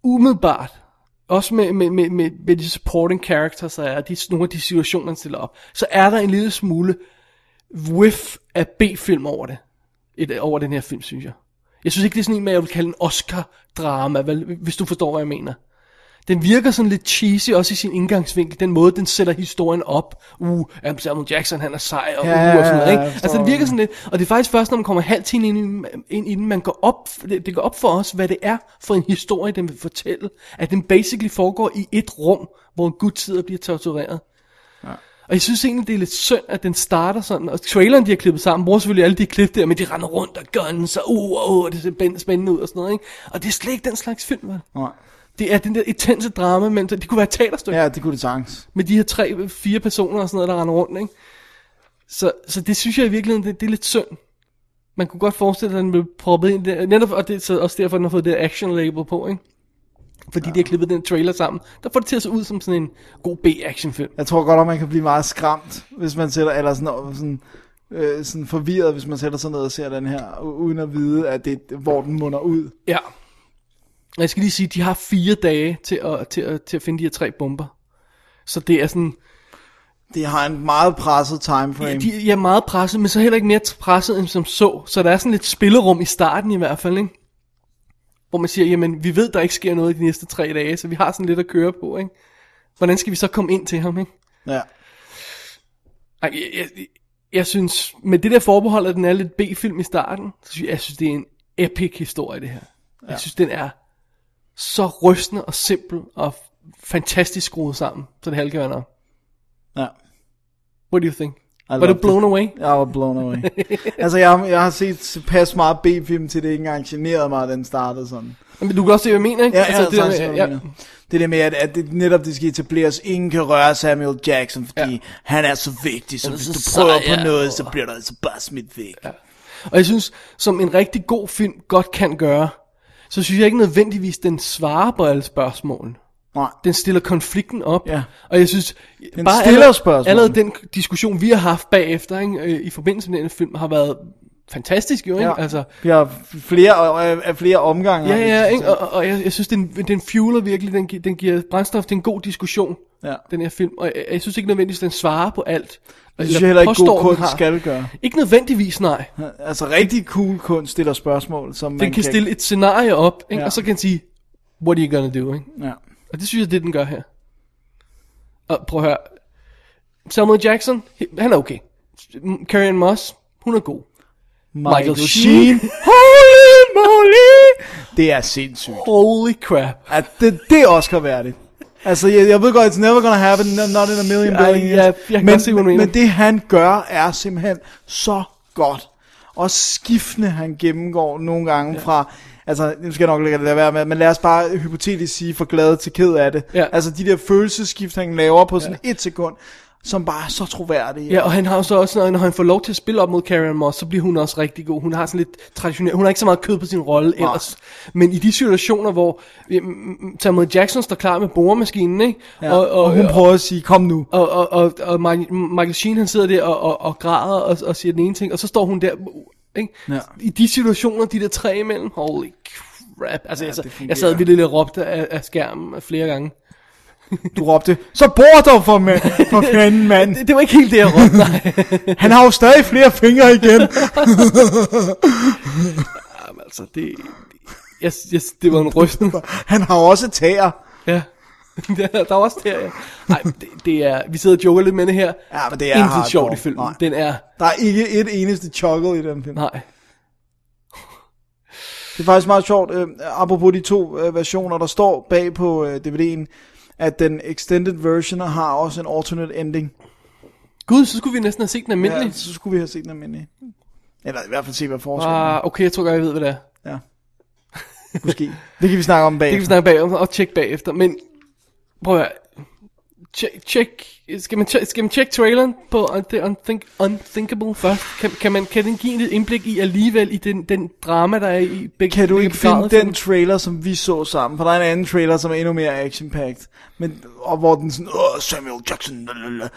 umiddelbart, også med, med, med, med, med de supporting characters, der er, de, nogle af de situationer, han stiller op, så er der en lille smule whiff af B-film over det. Et, over den her film, synes jeg. Jeg synes ikke, det er sådan en, med, jeg vil kalde en Oscar-drama, vel, hvis du forstår, hvad jeg mener. Den virker sådan lidt cheesy, også i sin indgangsvinkel, den måde, den sætter historien op. Uh, Samuel Jackson, han er sej, og, Ja, uh, og sådan noget, ikke? Altså, den virker sådan lidt, og det er faktisk først, når man kommer halv time ind, i- ind i den, man går op, det, det går op for os, hvad det er for en historie, den vil fortælle. At den basically foregår i et rum, hvor en gut sidder og bliver tortureret. Og jeg synes egentlig, det er lidt synd, at den starter sådan, og traileren, de har klippet sammen, bruger selvfølgelig alle de klip der, men de render rundt og guns, og uh, uh, det ser spændende, spændende ud og sådan noget, ikke? Og det er slet ikke den slags film, vel? Nej. Det er den der intense drama, men det kunne være et teaterstykke, ja. Det kunne det sagtens. med de her tre, fire personer og sådan noget, der render rundt, ikke? Så, så det synes jeg i virkeligheden, det, det er lidt synd. Man kunne godt forestille sig, at den blev proppet ind der, netop, og det er så også derfor, den har fået det action label på, ikke? Fordi ja. de har klippet den trailer sammen, der får det til at se ud som sådan en god B-action film. Jeg tror godt, at man kan blive meget skræmt, hvis man sætter, eller sådan, sådan, øh, sådan forvirret, hvis man sætter sig ned og ser den her, uden at vide, at det, hvor den munder ud. Ja. Jeg skal lige sige, de har fire dage til at, til at, til at finde de her tre bomber. Så det er sådan, Det har en meget presset timeframe. de er meget presset, men så heller ikke mere presset end som så. Så der er sådan lidt spillerum i starten i hvert fald, ikke? Hvor man siger, jamen vi ved, der ikke sker noget i de næste tre dage, så vi har sådan lidt at køre på, ikke? Hvordan skal vi så komme ind til ham, ikke? Ja. Ej, jeg, jeg, jeg synes, med det der forbehold, at den er lidt B-film i starten, så synes jeg, jeg synes, det er en epic historie, det her. Ja. Jeg synes, den er så rystende og simpel og fantastisk skruet sammen, så det halve kan være nok. Ja. What do you think? I Var du blown it. away? Jeg var blown away. altså, jeg, jeg har set tilpas meget B-film til det ikke engang generede mig, at den startede sådan. Men du kan også se, hvad jeg mener, ikke? Ja, altså, det, det, der det, med- ja. ja. det der med, at, at det, netop det skal etableres, ingen kan røre Samuel Jackson, fordi Ja. han er så vigtig, så hvis så du sej, prøver på ja. noget, så bliver du altså bare smidt væk. Ja. Og jeg synes, som en rigtig god film godt kan gøre, så synes jeg ikke nødvendigvis, den svarer på alle spørgsmål. Nej. Den stiller konflikten op. Ja. Og jeg synes, Den bare stiller allerede, allerede den diskussion, vi har haft bagefter, ikke, øh, i forbindelse med den film, har været fantastisk jo, ikke? Ja. Altså, Vi har flere, af flere omgange. ja, ja, ikke? Og, og jeg, jeg synes, den, den fueler virkelig, den, gi- den giver brændstof til en god diskussion, Ja. den her film. Og jeg, jeg synes ikke nødvendigvis, den svarer på alt. Det synes jeg heller ikke god den kunst har. skal gøre. Ikke nødvendigvis, nej. Altså rigtig cool kunst stiller spørgsmål, som man Den kan stille et scenarie op, ikke? Ja. og så kan den sige, what are you gonna do, ikke? Ja. Og det synes jeg, det den gør her. Og prøv at høre. Samuel Jackson, han er okay. Ann Moss, hun er god. Michael Sheen. Holy moly! Det er sindssygt. Holy crap. At det, det er Oscar værdigt. Altså, jeg, jeg ved godt, it's never gonna happen, no- not in a million billion ja, years. jeg kan men, se, mener. men det han gør, er simpelthen så godt. Og skiftende han gennemgår nogle gange ja. fra, altså, nu skal jeg nok lade det være med, men lad os bare hypotetisk sige, for glad til ked af det. Ja. Altså, de der følelsesskift, han laver på sådan et sekund, som bare er så troværdige. Ja, og han har jo så også, når- han får lov til at spille op mod Carrie Moss, så bliver hun også rigtig god. Hun har sådan lidt traditionel, hun har ikke så meget kød på sin rolle ellers. Men i de situationer, hvor Samuel Jackson står klar med boremaskinen, ikke? Ja, og, og, og hun prøver at sige, kom nu. Og, og, og, og Michael Sheen, han sidder der og, og, og græder og, og siger den ene ting, og så står hun der, ikke? Ja. I de situationer, de der tre imellem, holy crap. Altså, ja, jeg, jeg sad virkelig og råbte af, af skærmen flere gange. Du råbte, så bor dog for, ma- for fanden, mand. Det, det var ikke helt det, jeg råbte, nej. Han har jo stadig flere fingre igen. Jamen, altså, det... Jeg, jeg, det var en rystende. Han har også tæer. Ja. der, er også der, ja. Ej, det, det er... Vi sidder og joker lidt med det her. Ja, men det er Intet hardcore. sjovt i filmen. Nej. Den er... Der er ikke et eneste chuckle i den film. Nej. Det er faktisk meget sjovt, øh, apropos de to øh, versioner, der står bag på øh, DVD'en, at den extended version har også en alternate ending. Gud, så skulle vi næsten have set den almindelige. Ja, så skulle vi have set den almindelige. Eller i hvert fald se, hvad forskellen er. Ah, okay, jeg tror godt, jeg ved, hvad det er. Ja. Måske. Det kan vi snakke om bag. Det kan vi snakke bagom og tjekke bagefter. Men prøv at høre. Check, check, skal, man skal man tjekke traileren på The Unthink, Unthinkable først? Kan, kan, man, kan den give et indblik i alligevel i den, den drama, der er i begge Kan du ikke finde den trailer, som vi så sammen? For der er en anden trailer, som er endnu mere action-packed. Men, og hvor den sådan, Åh, Samuel Jackson, lalala.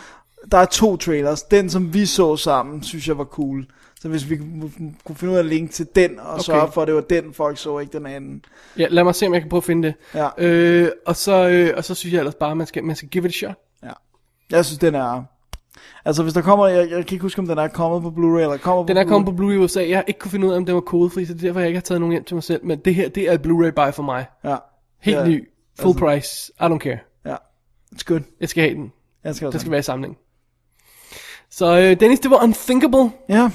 Der er to trailers. Den, som vi så sammen, synes jeg var cool. Så hvis vi kunne finde ud af at linke til den, og okay. sørge for, at det var den, folk så, ikke den anden. Ja, lad mig se, om jeg kan prøve at finde det. Ja. Øh, og, så, øh, og så synes jeg ellers bare, at man skal, man skal give it a shot. Ja. Jeg synes, den er... Altså, hvis der kommer... Jeg, jeg kan ikke huske, om den er kommet på Blu-ray, eller kommer Den på er kommet på Blu-ray i USA. Jeg har ikke kunne finde ud af, om den var kodefri, så det er derfor, jeg ikke har taget nogen hjem til mig selv. Men det her, det er et Blu-ray buy for mig. Ja. Helt ja. ny. Full price. I don't care. Ja. It's good. Jeg skal have den. Jeg skal også Den skal være i samling. Så øh, Dennis, det var Unthinkable. Ja.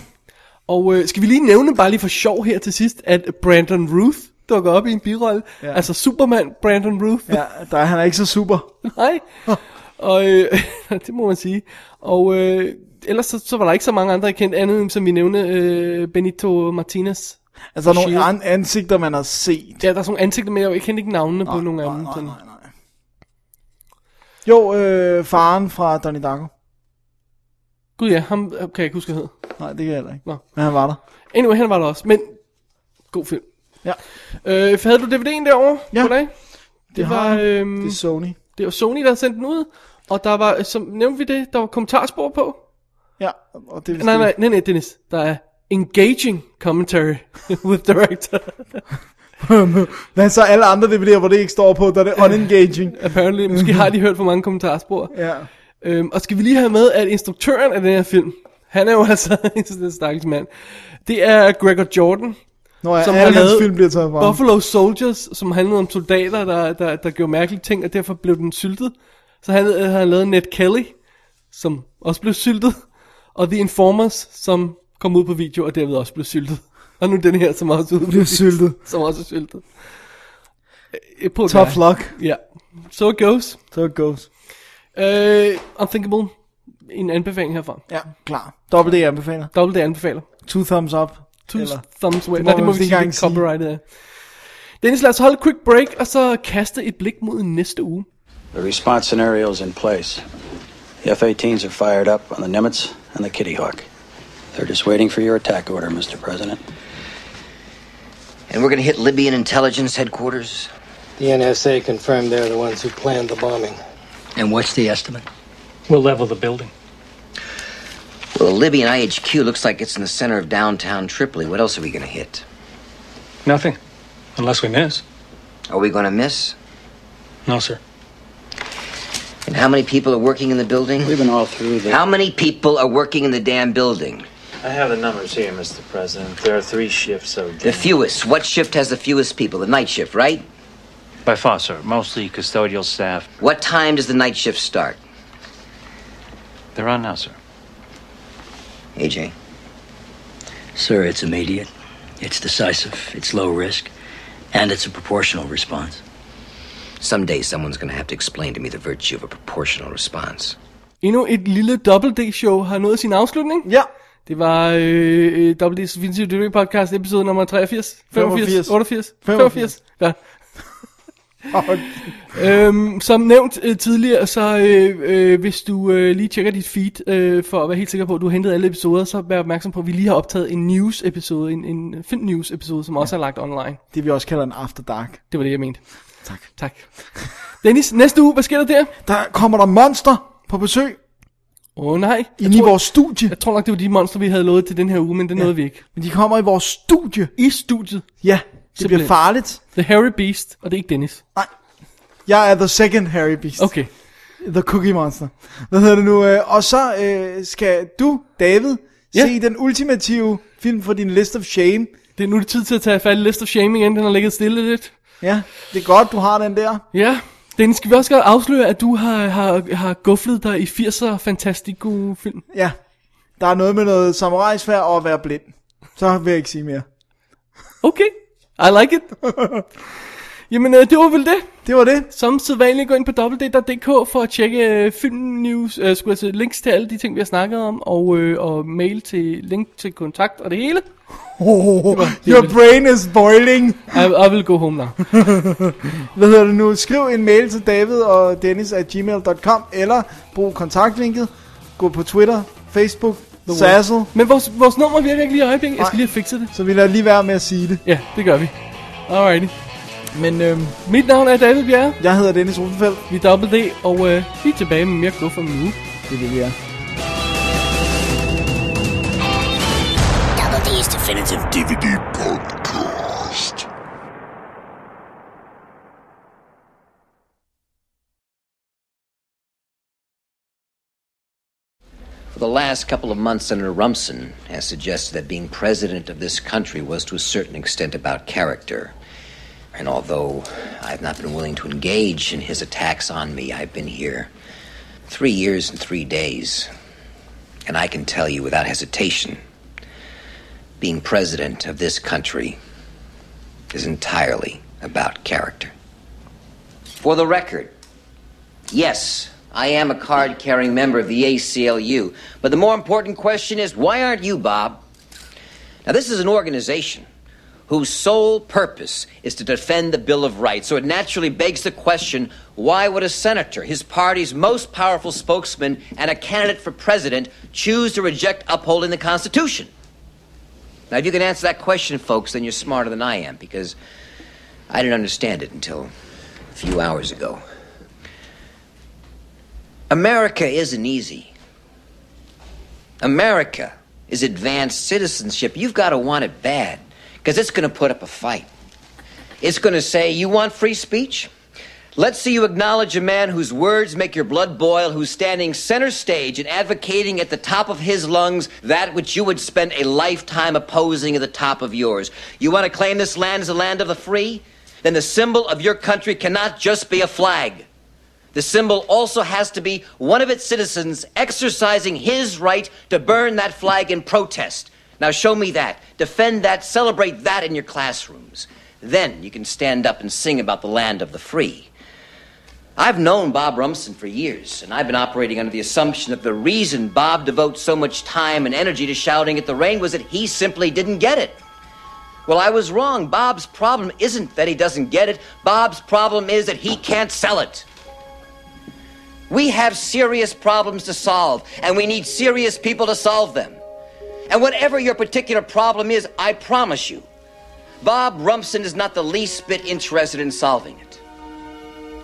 Og øh, skal vi lige nævne, bare lige for sjov her til sidst, at Brandon Ruth dukker op i en birolle. Ja. Altså Superman Brandon Ruth. Ja, der, han er ikke så super. Nej. Og øh, det må man sige. Og øh, ellers så, så var der ikke så mange andre, jeg kendte andet, end som vi nævnte, øh, Benito Martinez. Altså, der er nogle an- ansigter, man har set. Ja, der er sådan nogle ansigter med, jeg kendte ikke navnene på Nej, nogle af dem. nej, nej, nej. Jo, øh, faren fra Donnie Darko. Gud ja, ham øh, kan jeg ikke huske, hvad hed. Nej, det kan jeg heller ikke. Nå. Men han var der. Anyway, han var der også, men god film. Ja. Øh, havde du DVD'en derovre? Ja. Goddag. Det, Det var, øhm, Det er Sony. det var Sony, der havde sendt den ud. Og der var, som nævnte vi det, der var kommentarspor på. Ja, og det Nej, nej, nej, nej, Dennis. Der er engaging commentary with director. Men så alle andre DVD'er, hvor det ikke står på, der er det unengaging. Apparently, måske har de hørt for mange kommentarspor. Ja. Øhm, og skal vi lige have med, at instruktøren af den her film, han er jo altså en stakkels mand. Det er Gregor Jordan, Når Som alle har lavet film bliver taget fra. Buffalo Soldiers, som handlede om soldater, der, der, der gjorde mærkelige ting, og derfor blev den syltet. Så han øh, har lavet Ned Kelly, som også blev syltet, og The Informers, som kom ud på video, og derved også blev syltet. Og nu den her, som også bliver syltet. Som også er syltet. Øh, På Tough luck. Ja. So it goes. So it goes. Uh, Unthinkable. En anbefaling herfra. Ja, klar. Dobbelt D anbefaler. Dobbelt D anbefaler. Two thumbs up. Two Eller- thumbs way. Det Nej, det må vi ikke sige, det er copyrightet af. Dennis, lad os holde et quick break, og så kaste et blik mod næste uge. The response scenario is in place. The F-18s are fired up on the Nimitz and the Kitty Hawk. They're just waiting for your attack order, Mr. President. And we're gonna hit Libyan intelligence headquarters? The NSA confirmed they're the ones who planned the bombing. And what's the estimate? We'll level the building. Well, the Libyan IHQ looks like it's in the center of downtown Tripoli. What else are we gonna hit? Nothing. Unless we miss. Are we gonna miss? No, sir. And how many people are working in the building? We've been all through the... How many people are working in the damn building? I have the numbers here, Mr. President. There are three shifts of The fewest. What shift has the fewest people? The night shift, right? By far, sir. Mostly custodial staff. What time does the night shift start? They're on now, sir. AJ. Sir, it's immediate, it's decisive, it's low risk, and it's a proportional response. Someday someone's gonna have to explain to me the virtue of a proportional response. Endnu et lille Double D-show har nået sin afslutning. Ja. Det var øh, Double D's Vintage Delivery Podcast episode nummer 83, 85, 85. 88, 85. 85. Ja. øhm, som nævnt øh, tidligere, så øh, øh, hvis du øh, lige tjekker dit feed, øh, for at være helt sikker på, at du har hentet alle episoder, så vær opmærksom på, at vi lige har optaget en news episode, en, en film news episode, som også er lagt online. Det vi også kalder en after dark. Det var det, jeg mente. Tak. Tak. Dennis, næste uge, hvad sker der der? Der kommer der monster på besøg Åh oh, nej. inde i vores studie. Jeg tror nok, det var de monster, vi havde lovet til den her uge, men det nåede vi ikke. Men de kommer i vores studie. I studiet. Ja, Simpelthen. bliver farligt. The Harry Beast, og det er ikke Dennis. Nej. Jeg er the second Harry Beast. Okay. The Cookie Monster. Hvad hedder det nu? øh, Og så øh, skal du, David, Ja. se den ultimative film for din list of shame. Det er nu det tid til at tage fat i List of Shame igen, den har ligget stille lidt. Ja, det er godt, du har den der. Ja, Dennis, skal vi også godt afsløre, at du har, har, har gufflet dig i 80'er Fantastico film? Ja, der er noget med noget samurajsfærd og at være blind. Så vil jeg ikke sige mere. Okay, I like it. Jamen, øh, det var vel det. Det var det. Som sædvanligt, gå ind på www.dk for at tjekke øh, filmnews, øh, skulle jeg sige, links til alle de ting, vi har snakket om, og, øh, og mail til link til kontakt og det hele. Oh, det your brain is boiling. I, I will go home now. Hvad hedder det nu? Skriv en mail til David og Dennis at gmail.com, eller brug kontaktlinket. Gå på Twitter, Facebook, Sassel. Men vores, vores nummer virker ikke lige i øjeblikket. Jeg skal lige have fikset det. Så vi lader lige være med at sige det. Ja, det gør vi. Alrighty. Men øhm, Mit navn er David Bjerre. jeg hedder Dennis Rosenfeldt. Vi er Double D, og øh, vi er tilbage med mere guf om en uge. Det er det, vi er. Double D's Definitive DVD Podcast. For the last couple of months, Senator Rumson has suggested that being president of this country was to a certain extent about character. And although I've not been willing to engage in his attacks on me, I've been here three years and three days. And I can tell you without hesitation being president of this country is entirely about character. For the record, yes, I am a card carrying member of the ACLU. But the more important question is why aren't you, Bob? Now, this is an organization whose sole purpose is to defend the Bill of Rights. So it naturally begs the question why would a senator, his party's most powerful spokesman, and a candidate for president choose to reject upholding the Constitution? Now, if you can answer that question, folks, then you're smarter than I am because I didn't understand it until a few hours ago. America isn't easy. America is advanced citizenship. You've got to want it bad because it's going to put up a fight. It's going to say, You want free speech? Let's see you acknowledge a man whose words make your blood boil, who's standing center stage and advocating at the top of his lungs that which you would spend a lifetime opposing at the top of yours. You want to claim this land as a land of the free? Then the symbol of your country cannot just be a flag. The symbol also has to be one of its citizens exercising his right to burn that flag in protest. Now show me that. Defend that. Celebrate that in your classrooms. Then you can stand up and sing about the land of the free. I've known Bob Rumson for years, and I've been operating under the assumption that the reason Bob devotes so much time and energy to shouting at the rain was that he simply didn't get it. Well, I was wrong. Bob's problem isn't that he doesn't get it. Bob's problem is that he can't sell it. We have serious problems to solve, and we need serious people to solve them. And whatever your particular problem is, I promise you, Bob Rumson is not the least bit interested in solving it.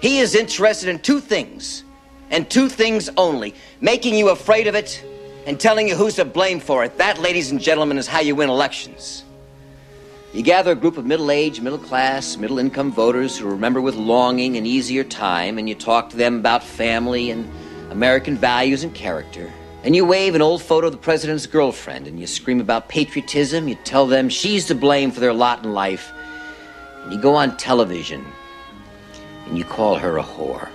He is interested in two things, and two things only making you afraid of it and telling you who's to blame for it. That, ladies and gentlemen, is how you win elections. You gather a group of middle aged, middle class, middle income voters who remember with longing an easier time, and you talk to them about family and American values and character. And you wave an old photo of the president's girlfriend, and you scream about patriotism. You tell them she's to blame for their lot in life. And you go on television and you call her a whore.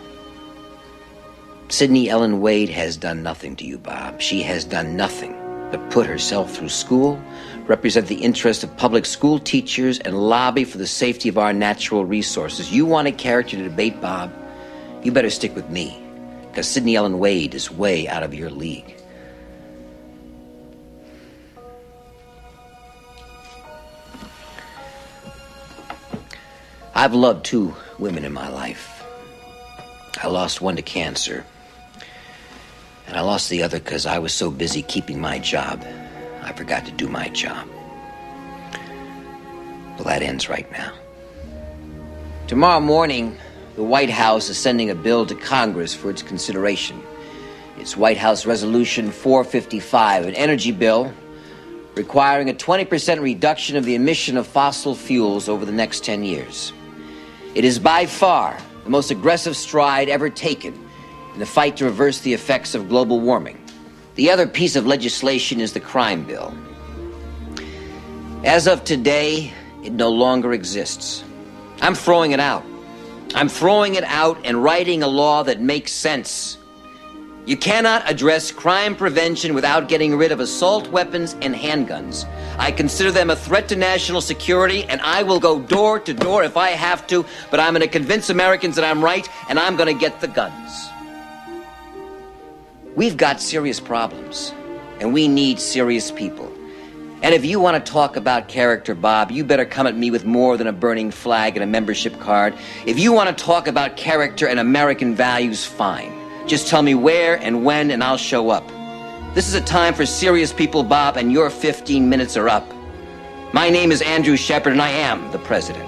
Sydney Ellen Wade has done nothing to you, Bob. She has done nothing but put herself through school, represent the interests of public school teachers, and lobby for the safety of our natural resources. You want a character to debate, Bob? You better stick with me, because Sidney Ellen Wade is way out of your league. I've loved two women in my life. I lost one to cancer, and I lost the other because I was so busy keeping my job, I forgot to do my job. Well, that ends right now. Tomorrow morning, the White House is sending a bill to Congress for its consideration. It's White House Resolution 455, an energy bill requiring a 20% reduction of the emission of fossil fuels over the next 10 years. It is by far the most aggressive stride ever taken in the fight to reverse the effects of global warming. The other piece of legislation is the crime bill. As of today, it no longer exists. I'm throwing it out. I'm throwing it out and writing a law that makes sense. You cannot address crime prevention without getting rid of assault weapons and handguns. I consider them a threat to national security, and I will go door to door if I have to, but I'm going to convince Americans that I'm right, and I'm going to get the guns. We've got serious problems, and we need serious people. And if you want to talk about character, Bob, you better come at me with more than a burning flag and a membership card. If you want to talk about character and American values, fine. Just tell me where and when, and I'll show up. This is a time for serious people, Bob, and your 15 minutes are up. My name is Andrew Shepard, and I am the president.